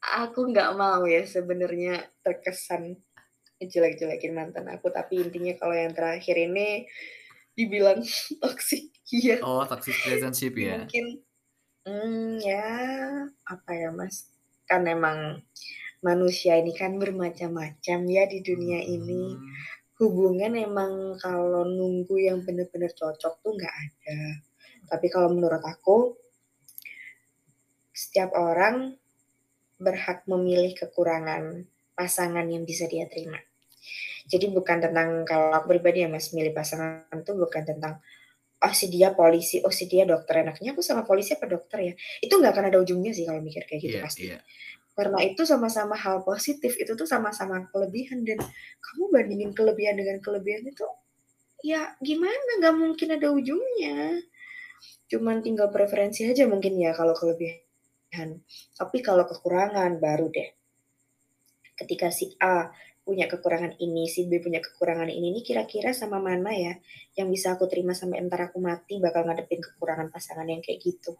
aku nggak mau ya sebenarnya terkesan ngejelek-jelekin mantan aku, tapi intinya kalau yang terakhir ini dibilang toxic, iya. Oh, toxic relationship ya? Mungkin, mmm, ya apa ya, Mas, kan emang manusia ini kan bermacam-macam ya di dunia ini. Mhm. Hubungan emang kalau nunggu yang bener-bener cocok tuh nggak ada. Tapi kalau menurut aku setiap orang berhak memilih kekurangan pasangan yang bisa dia terima. Jadi bukan tentang kalau aku pribadi ya, Mas, milih pasangan tuh bukan tentang, "Oh, si dia polisi, oh, si dia dokter, enaknya aku sama polisi apa dokter ya?" Itu nggak akan ada ujungnya sih kalau mikir kayak gitu Iya pasti. iya. Karena itu sama-sama hal positif, itu tuh sama-sama kelebihan dan kamu bandingin kelebihan dengan kelebihan itu, ya gimana, nggak mungkin ada ujungnya. Cuman tinggal preferensi aja mungkin ya kalau kelebihan. Tapi kalau kekurangan baru deh. Ketika si A punya kekurangan ini, si B punya kekurangan ini, nih kira-kira sama mana ya yang bisa aku terima sampai entar aku mati bakal ngadepin kekurangan pasangan yang kayak gitu.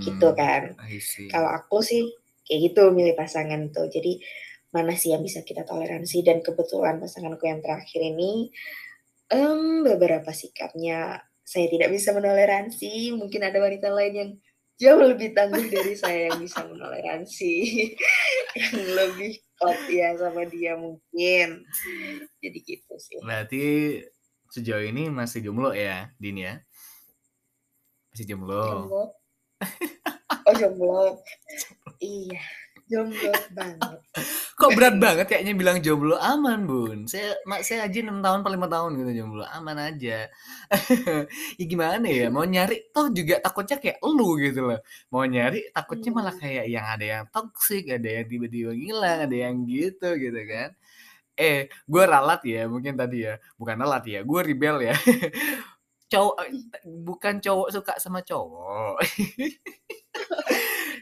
Gitu Hmm, kan. I see. Kalau aku sih kayak gitu milih pasangan tuh. Jadi mana sih yang bisa kita toleransi dan kebetulan pasanganku yang terakhir ini, mmm, beberapa sikapnya saya tidak bisa menoleransi, mungkin ada wanita lain yang jauh lebih tangguh dari saya yang bisa menoleransi, yang lebih klop ya sama dia mungkin. Jadi gitu sih. Berarti sejauh ini masih jomblo ya, Din, ya? Masih jomblo? Jomblo. Oh, jomblo. Iya, jomblo banget. Kok berat banget kayaknya bilang jomblo? Aman, Bun, saya ma saya aja 6 tahun apa 5 tahun gitu jomblo, aman aja. Ya gimana ya, mau nyari toh juga takutnya kayak elu gitu loh. Mau nyari takutnya malah Mmm. kayak yang ada yang toxic, ada yang tiba-tiba ngilang, ada yang gitu, gitu kan. Eh, gue ralat ya mungkin tadi ya, bukan ralat ya, gue rebel ya. Cowok e Ih. e bukan cowok suka sama cowok.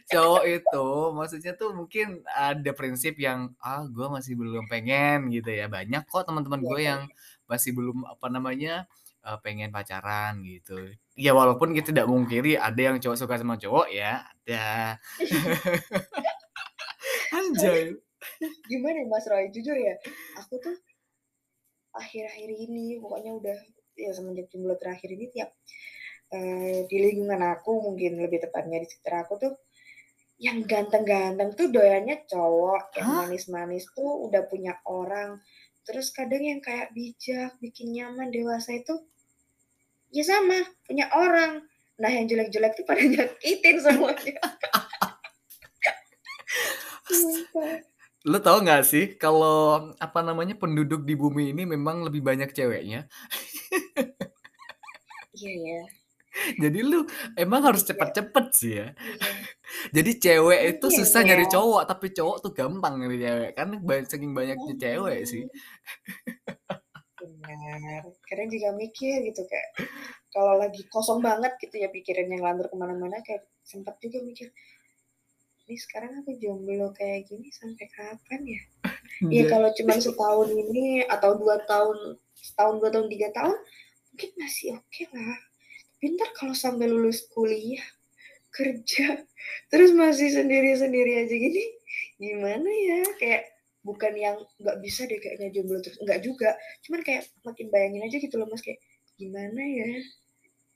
Cowok itu maksudnya tuh mungkin ada prinsip yang, "Ah, gue masih belum pengen," gitu ya. Banyak kok teman-teman Iya gue yang iya. masih belum, apa namanya, eee, pengen pacaran gitu. Ya walaupun kita tidak memungkiri ada yang cowok suka sama cowok ya, ada. Anjay. gimana Mas Roy, jujur ya, aku tuh akhir-akhir ini pokoknya udah ya semenjak jomblo terakhir ini tiap, eee, di lingkungan aku mungkin lebih tepatnya di sekitar aku tuh, yang ganteng-ganteng tuh doyannya cowok, yang Hah? manis-manis tuh udah punya orang. Terus kadang yang kayak bijak, bikin nyaman, dewasa itu ya sama, punya orang. Nah yang jelek-jelek tuh pada nyakitin semuanya. Lu tahu nggak sih kalau, apa namanya, penduduk di bumi ini memang lebih banyak ceweknya? Iya ya. Jadi lu emang harus Iya. cepet-cepet sih ya. Iya. Jadi cewek itu Mungkin susah ya. nyari cowok, tapi cowok tuh gampang nyari cewek, kan saking banyaknya cewek sih. Benar, kadang juga mikir gitu kayak, kalau lagi kosong banget gitu ya pikirannya ngelantur ke mana-mana kayak sempet juga mikir, "Ini sekarang aku jomblo kayak gini sampai kapan ya?" Ya Iya. kalau cuman setahun ini atau 2 tahun, setahun, 2 tahun, 3 tahun, mungkin masih okelah. Tapi entar kalau sampai lulus kuliah, kerja, terus masih sendiri-sendiri aja gini, gimana ya? Kayak bukan yang nggak bisa deh kayaknya jomblo terus, enggak juga. Cuman kayak makin bayangin aja gitu loh Mas, kayak gimana ya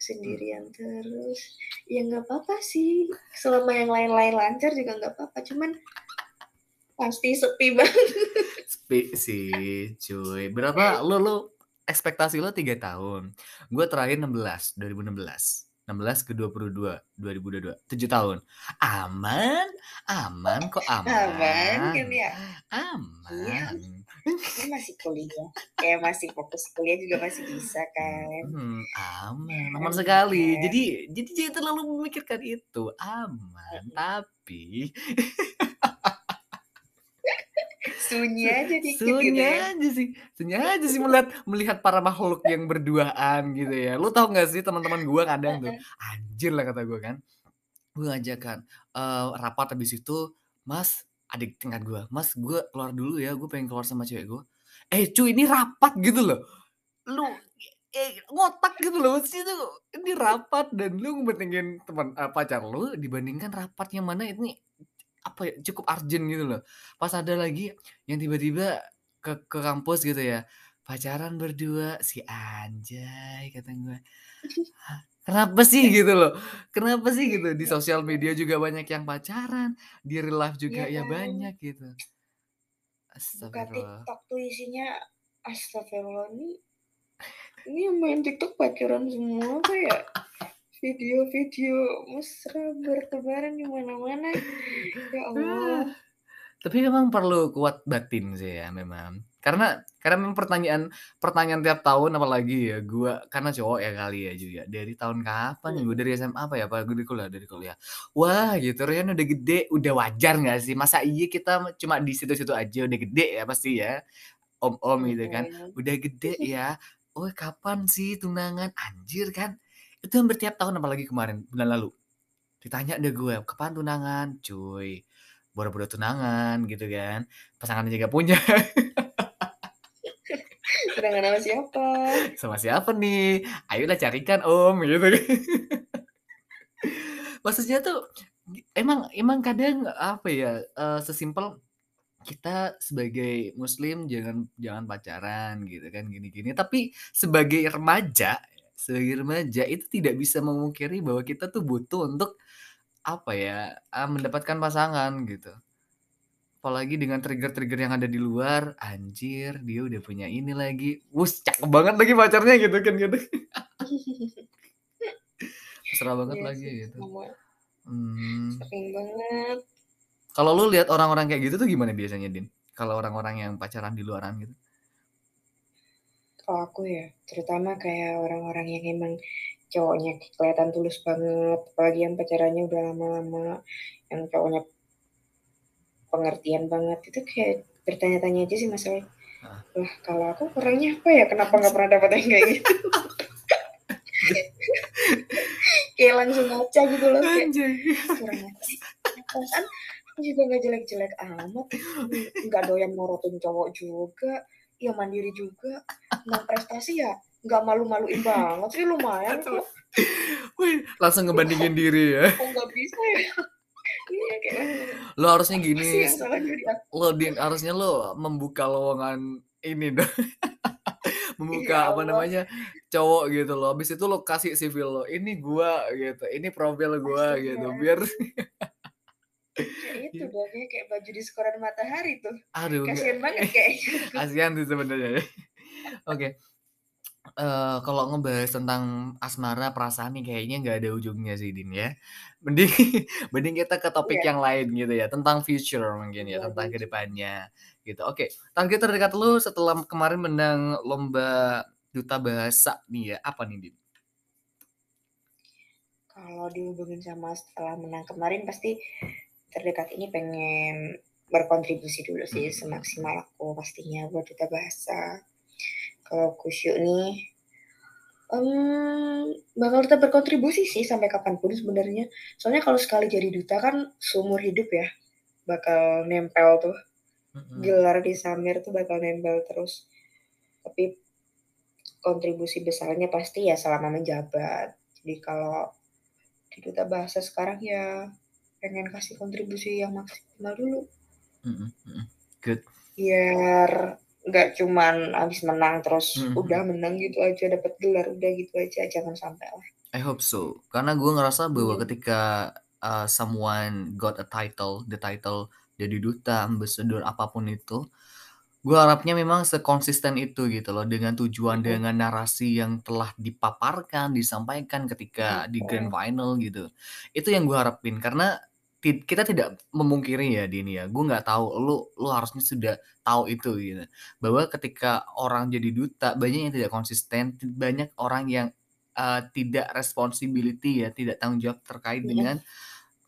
sendirian terus. Ya nggak apa-apa sih, selama yang lain-lain lancar juga nggak apa-apa, cuman pasti sepi banget. Sepi sih cuy. Berapa lu lu ekspektasi lu 3 tahun, gue terakhir 16, 2016. 16 ke 22, 2022, 7 tahun. Aman aman kok Aman aman, kan ya? Iya, aman. kan masih kuliah, kayak masih fokus kuliah juga masih bisa kan. Mhm, aman, aman sekali. Aman. Jadi jadi jangan terlalu memikirkan itu, aman, tapi Sunyi Su aja dikit gitu sunyi ya. aja sih sunyi aja sih melihat melihat para makhluk yang berduaan gitu ya. Lu tahu nggak sih teman-teman gua kadang tuh. "Anjir lah," kata gua kan, gua ngajak kan, eee, rapat habis itu, "Mas," adik tingkat gua, "Mas, gua keluar dulu ya, gua pengen keluar sama cewek gua." Eh cuy, ini rapat gitu loh. Lu e ngotak gitu loh, maksudnya tuh ini rapat dan lu mentingin teman eee, pacar lu dibandingkan rapat yang mana ini, apa ya, cukup urgent gitu loh. Pas ada lagi yang tiba-tiba ke ke kampus gitu ya, "Pacaran berdua." Si anjay kata "Hah, kenapa sih?" Gitu loh. Kenapa sih gitu, di Iya sosial media juga banyak yang pacaran, di real life juga Iya ya kan. banyak gitu. Buka Astagfirullah. TikTok tuh isinya astagfirullah ini ini yang main TikTok pacaran semua ya? Video-video mesra bertebaran di mana-mana, ya Allah. Tapi memang perlu kuat batin sih ya memang. Karena karena memang pertanyaan pertanyaan tiap tahun apalagi ya gua karena cowok ya kali ya juga, dari tahun kapan ya, gua Mhm. dari SMA apa ya, apa dari kuliah dari kuliah. "Wah gitu, Rian udah gede, udah wajar nggak sih? Masa iya kita cuma di situ-situ aja, udah gede ya pasti ya, om-om gitu kan, udah gede ya, oh kapan sih tunangan?" Anjir kan, itu hampir tiap tahun apalagi kemarin, bulan lalu. Ditanya deh gue, "Kapan tunangan?" Cuy, boro-boro tunangan gitu kan, pasangan nggak punya. Tunangan sama siapa? "Sama siapa nih? Ayolah carikan Om," gitu kan. Maksudnya tuh, emang emang kadang apa ya, eee, sesimpel kita sebagai muslim jangan jangan pacaran gitu kan, gini-gini. Tapi sebagai remaja sebagai remaja itu tidak bisa memungkiri bahwa kita tuh butuh untuk, apa ya, eee, mendapatkan pasangan gitu. Apalagi dengan trigger-trigger yang ada di luar, "Anjir dia udah punya ini lagi, wus cakep banget lagi pacarnya," gitu kan gitu. Mesra banget Iya lagi sih, gitu. sama. Sering banget. Kalau lu lihat orang-orang kayak gitu tuh gimana biasanya, Din? Kalau orang-orang yang pacaran di luaran gitu? Kalau aku ya, terutama kayak orang-orang yang emang cowoknya kelihatan tulus banget, apalagi yang pacarannya udah lama-lama, yang cowoknya pengertian banget, itu kayak bertanya-tanya aja sih masalahnya, Heeh. "Lah kalau aku kurangnya apa ya? Kenapa nggak pernah dapet yang kayak gitu?" Kayak langsung ngaca gitu loh, kayak. "Kurang? Perasaan aku juga nggak jelek-jelek amat, ng nggak doyan morotin cowok juga, ya mandiri juga, tentang prestasi ya nggak malu-maluin banget sih, lumayan kok." Wih, langsung ngebandingin diri ya. kok nggak bisa ya? Iya Lu harusnya apa gini, lu Din, harusnya lu membuka lowongan ini dong, Ya membuka apa Allah. namanya, cowok gitu loh, habis itu lu kasih CV lu, "Ini gua," gitu, "ini profil gua," gitu, biar Kayak itu Iya. dong, kayak kayak baju diskoran Matahari tuh, Aduh kasihan banget kayaknya tuh. kasihan sih sebenarnya ya. Oke, eee, kalau ngebahas tentang asmara, perasaan nih kayaknya nggak ada ujungnya sih, Din, ya. Mending mending kita ke topik Iya. yang lain gitu ya, tentang future mungkin ya, Iya tentang ke betul. depannya gitu. Oke, target terdekat lu setelah kemarin menang lomba duta bahasa nih ya, apa nih, Din? Kalau dihubungin sama setelah menang kemarin pasti terdekat ini pengen berkontribusi dulu sih Mhm. semaksimal aku pastinya buat duta bahasa. Kalau kusyuk nih, mmm, bakal tetap berkontribusi sih sampai kapan pun sebenarnya. Soalnya kalau sekali jadi duta kan seumur hidup ya, bakal nempel tuh. Mhm. Gelar di Samir tuh bakal nempel terus. Tapi kontribusi besarnya pasti ya selama menjabat. Jadi kalau di duta bahasa sekarang ya pengen kasih kontribusi yang maksimal dulu. Mhm mhm. Good. Biar nggak cuman habis menang terus Mhm udah mhm. menang gitu aja, dapat gelar udah gitu aja, jangan sampai lah. I hope so. Karena gue ngerasa bahwa Iya. ketika, eee, someone got a title, the title jadi duta, ambassador, apa pun itu, gue harapnya memang sekonsisten itu gitu loh, dengan tujuan, Mhm. dengan narasi yang telah dipaparkan, disampaikan ketika di grand Mhm. final gitu. Itu yang gue harapin karena kita tidak memungkiri ya, Din, ya, gue nggak tahu, lu lu harusnya sudah tahu itu gitu, bahwa ketika orang jadi duta banyak yang tidak konsisten, banyak orang yang, eee, tidak responsibility ya, tidak tanggung jawab terkait Iya. dengan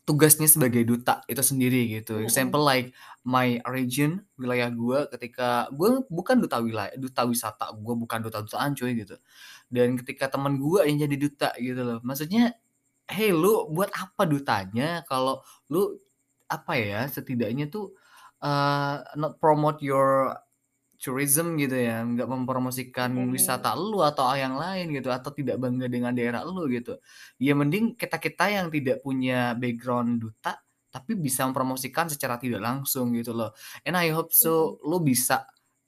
tugasnya sebagai duta itu sendiri gitu. Mhm. Example like my region, wilayah gue ketika gue bukan duta wilay duta wisata, gue bukan duta-dutaan cuy gitu. Dan ketika temen gue yang jadi duta gitu loh, maksudnya, "Hei lu buat apa dutanya kalau lu, apa ya, setidaknya tuh, eee, not promote your tourism gitu ya, nggak mempromosikan Mhm. wisata lu atau yang lain gitu, atau tidak bangga dengan daerah lu gitu. Ya mending kita-kita yang tidak punya background duta, tapi bisa mempromosikan secara tidak langsung gitu loh. And I hope so lu bisa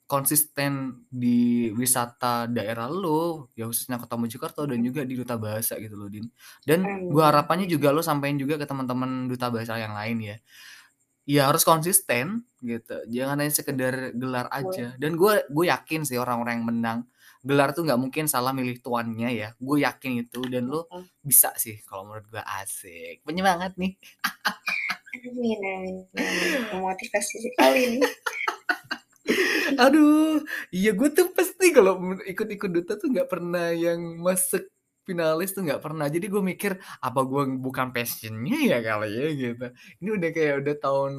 konsisten di wisata daerah lu, ya khususnya Kota Mojokerto dan juga di duta bahasa gitu loh, Din. Dan gue Amin harapannya juga lu sampein juga ke teman-teman duta bahasa yang lain ya. Ya harus konsisten gitu, jangan hanya sekedar gelar aja. Dan gue gue yakin sih orang-orang yang menang gelar tuh nggak mungkin salah milih tuannya ya, gue yakin itu dan Mhm. bisa sih kalau menurut gue. Asik, penyemangat nih. Amin amin amin. Memotivasi sekali nih. Aduh, iya gue tuh pasti kalau ikut-ikut duta tuh nggak pernah yang masuk finalis tuh nggak pernah. Jadi gue mikir, apa gue bukan passion-nya ya kali ya gitu. Ini udah kayak udah tahun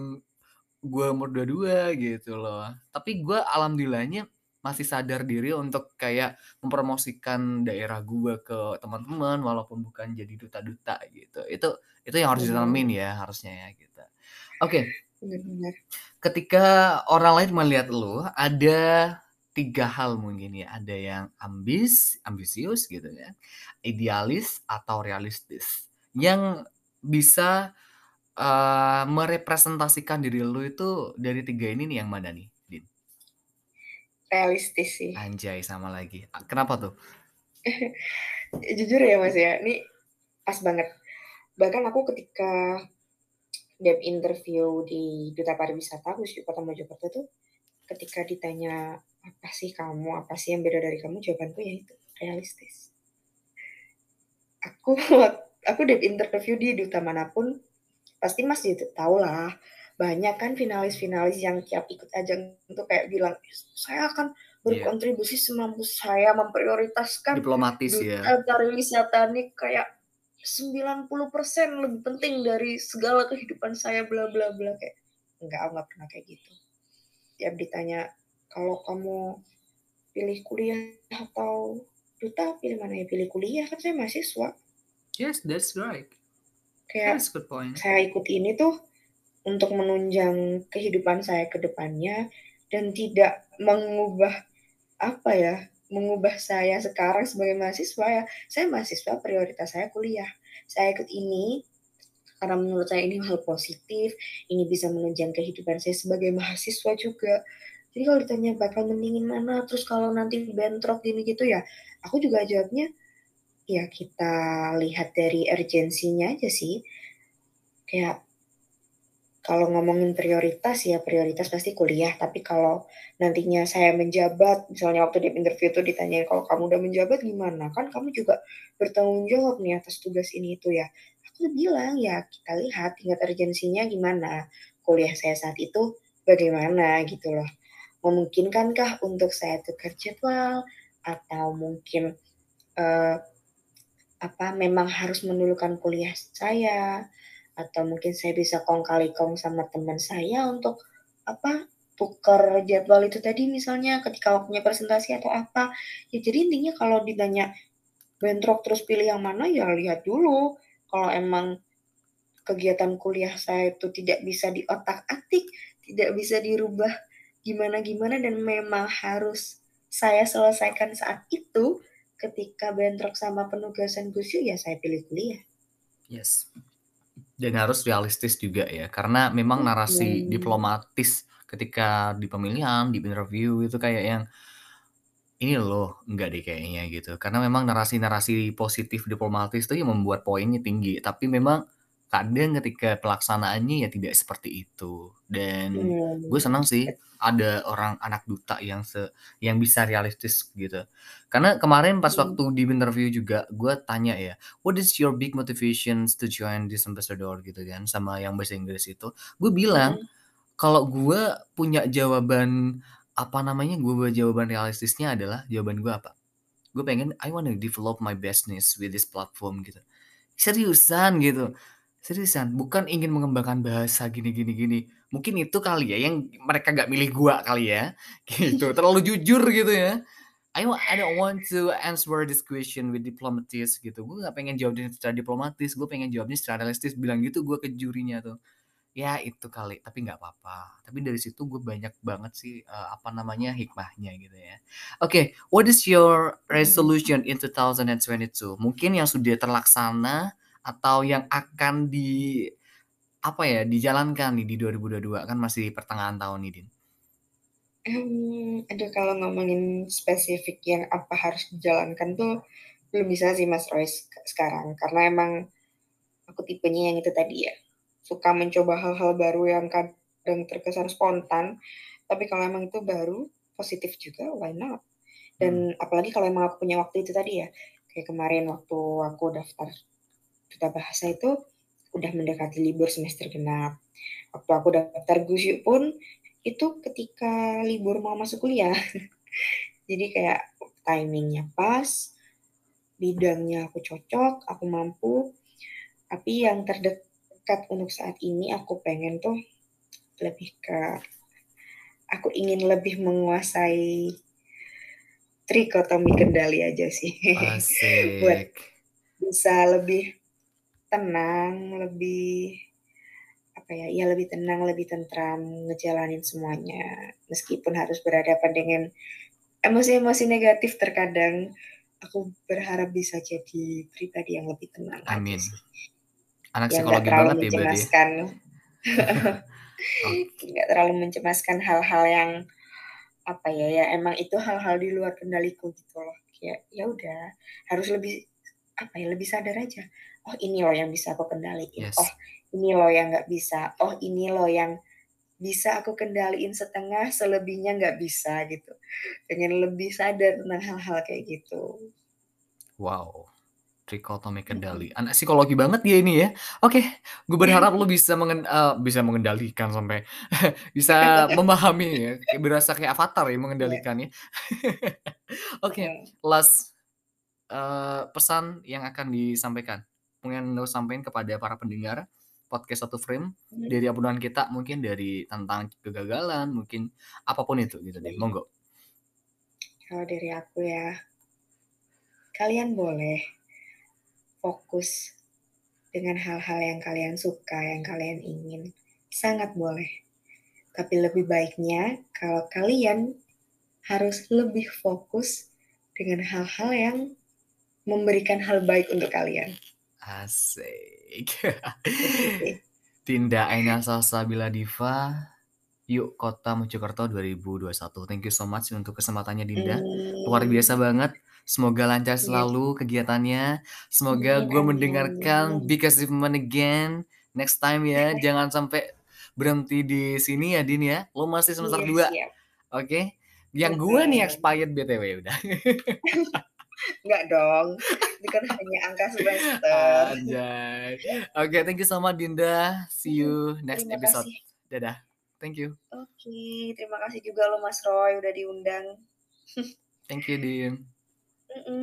gue umur 22 gitu loh. Tapi gue alhamdulillahnya masih sadar diri untuk kayak mempromosikan daerah gue ke teman-teman walaupun bukan jadi duta-duta gitu. Itu itu yang harus ditanemin Bener. ya harusnya ya gitu. Oke. Bener. Ketika orang lain melihat lu, ada 3 hal mungkin ya, ada yang ambis ambisius gitu ya, idealis atau realistis. Yang bisa, eee, merepresentasikan diri lu itu dari 3 ini nih yang mana nih, Din? Realistis sih. Anjay sama lagi, kenapa tuh? Jujur ya, Mas, ya, ini pas banget. Bahkan aku ketika dep interview di Duta Pariwisata khusus di Kota Mojokerto tuh, ketika ditanya, "Apa sih kamu? Apa sih yang beda dari kamu?" Jawabanku ya itu, realistis. Aku aku dep interview di duta mana pun, pasti Mas juga tahu lah, banyak kan finalis-finalis yang tiap ikut ajang itu kayak bilang, "Saya akan Iya. berkontribusi semampu saya memprioritaskan Diplomatis duta ya. pariwisata nih kayak 90% lebih penting dari segala kehidupan saya bla bla bla," kayak, enggak, aku nggak pernah kayak gitu. Tiap ditanya, "Kalau kamu pilih kuliah atau duta pilih mana?" "Ya pilih kuliah, kan saya mahasiswa." Yes, that's right. Kayak, That's good point. saya ikut ini tuh untuk menunjang kehidupan saya ke depannya dan tidak mengubah, apa ya, mengubah saya sekarang sebagai mahasiswa ya. Saya mahasiswa prioritas saya kuliah. Saya ikut ini karena menurut saya ini hal positif, ini bisa menunjang kehidupan saya sebagai mahasiswa juga. Jadi kalau ditanya bakal mendingin mana, terus kalau nanti bentrok gini gitu ya, aku juga jawabnya, ya kita lihat dari urgensinya aja sih. Kayak kalau ngomongin prioritas, ya prioritas pasti kuliah, tapi kalau nantinya saya menjabat, misalnya waktu dep interview tuh ditanyain, "Kalau kamu udah menjabat gimana? Kan kamu juga bertanggung jawab nih atas tugas ini itu ya." Aku bilang, "Ya kita lihat tingkat urgensinya gimana, kuliah saya saat itu bagaimana," gitu loh. Memungkinkankah untuk saya tukar jadwal atau mungkin, eee apa, memang harus mendulukan kuliah saya, atau mungkin saya bisa kong kali kong sama teman saya untuk, apa, tukar jadwal itu tadi misalnya ketika waktunya presentasi atau apa. Ya jadi intinya kalau ditanya bentrok terus pilih yang mana, ya lihat dulu. Kalau emang kegiatan kuliah saya itu tidak bisa diotak-atik, tidak bisa dirubah gimana-gimana dan memang harus saya selesaikan saat itu, ketika bentrok sama penugasan Gus Yu, ya saya pilih kuliah. Yes. Dan harus realistis juga ya, karena memang narasi diplomatis ketika di pemilihan, di interview itu kayak yang, "Ini loh, enggak deh kayaknya," gitu. Karena memang narasi-narasi positif diplomatis itu yang membuat poinnya tinggi, tapi memang kadang ketika pelaksanaannya ya tidak seperti itu. Dan gue Mmm, senang sih ada orang anak duta yang se yang bisa realistis gitu. Karena kemarin pas Mhm. waktu di interview juga gue tanya ya, "What is your big motivations to join this ambassador?" Gitu kan, sama yang bahasa Inggris itu. Gue bilang, Mhm. kalau gue punya jawaban, apa namanya, gue jawaban realistisnya adalah jawaban gue apa? Gue pengen, "I wanna develop my business with this platform," gitu. Seriusan gitu, seriusan, bukan ingin mengembangkan bahasa gini gini gini. Mungkin itu kali ya yang mereka nggak milih gue kali ya, gitu. Terlalu jujur gitu ya. I don't want to answer this question with diplomatic gitu. Gue nggak pengen jawabnya secara diplomatis, gue pengen jawabnya secara realistis, bilang gitu gue ke jurinya tuh. Ya itu kali, tapi nggak apa-apa. Tapi dari situ gue banyak banget sih, eee, apa namanya, hikmahnya gitu ya. Oke, what is your Mhm. resolution in 2022? Mungkin yang sudah terlaksana atau yang akan di apa ya, dijalankan nih di 2022, kan masih pertengahan tahun nih, Din. Mmm, aduh kalau ngomongin spesifik yang apa harus dijalankan tuh, belum bisa sih Mas Roy sek sekarang. Karena emang aku tipenya yang itu tadi ya, suka mencoba hal-hal baru yang kadang terkesan spontan, tapi kalau emang itu baru, positif juga, why not? Hmm. Dan apalagi kalau emang aku punya waktu itu tadi ya, kayak kemarin waktu aku daftar duta bahasa itu, udah mendekati libur semester genap. Waktu aku daftar Gus Yu pun, itu ketika libur mau masuk kuliah. Jadi kayak timing-nya pas, bidangnya aku cocok, aku mampu, tapi yang terdekat untuk saat ini aku pengen tuh lebih ke aku ingin lebih menguasai trikotomi kendali aja sih. Buat Asik. bisa lebih tenang, lebih apa ya, ya lebih tenang, lebih tentram ngejalanin semuanya. Meskipun harus berhadapan dengan emosi-emosi negatif terkadang, aku berharap bisa jadi pribadi yang lebih tenang Amin. Anak Yang psikologi terlalu banget ya berarti ya? Nggak terlalu mencemaskan hal-hal yang, apa ya, ya emang itu hal-hal di luar kendaliku gitu loh. Kayak, ya udah, harus lebih, apa ya, lebih sadar aja, "Oh ini loh yang bisa aku kendaliin. Oh Yes. ini loh yang nggak bisa. Oh ini loh yang bisa aku kendaliin setengah, selebihnya nggak bisa," gitu. Pengen lebih sadar tentang hal-hal kayak gitu. Wow, trikotomi kendali. Anak psikologi banget dia ini ya. Oke, gue berharap lu bisa mengen eee, bisa mengendalikan sampai bisa memahami ya, berasa kayak Avatar ya Iya. mengendalikannya. Oke, Mhm. last, eee, pesan yang akan disampaikan, pengen lu sampein kepada para pendengar podcast Satu Frame Mhm. dari obrolan kita, mungkin dari tentang kegagalan, mungkin apa pun itu gitu, Din, Mhm. monggo. Kalau dari aku ya kalian boleh fokus dengan hal-hal yang kalian suka, yang kalian ingin, sangat boleh. Tapi lebih baiknya kalau kalian harus lebih fokus dengan hal-hal yang memberikan hal baik untuk kalian. Asik. Dinda Aina Salsabila Diva, Yuk Kota Mojokerto 2021. Thank you so much untuk kesempatannya Dinda. Luar biasa banget. Semoga lancar Iya. selalu kegiatannya. Semoga Mhm, gue mendengarkan. Big Achievement again next time ya. Jangan sampai berhenti di sini ya, Din, ya. Lu masih semester Iya, 2, siap. oke? Yang gue nih expired BTW udah. Enggak dong, itu kan hanya angka semester. Anjay. Oke, thank you so much Dinda. See you next terima episode. kasih. Dadah. Thank you. Oke, terima kasih juga loh Mas Roy udah diundang. Thank you, Din. Mhm.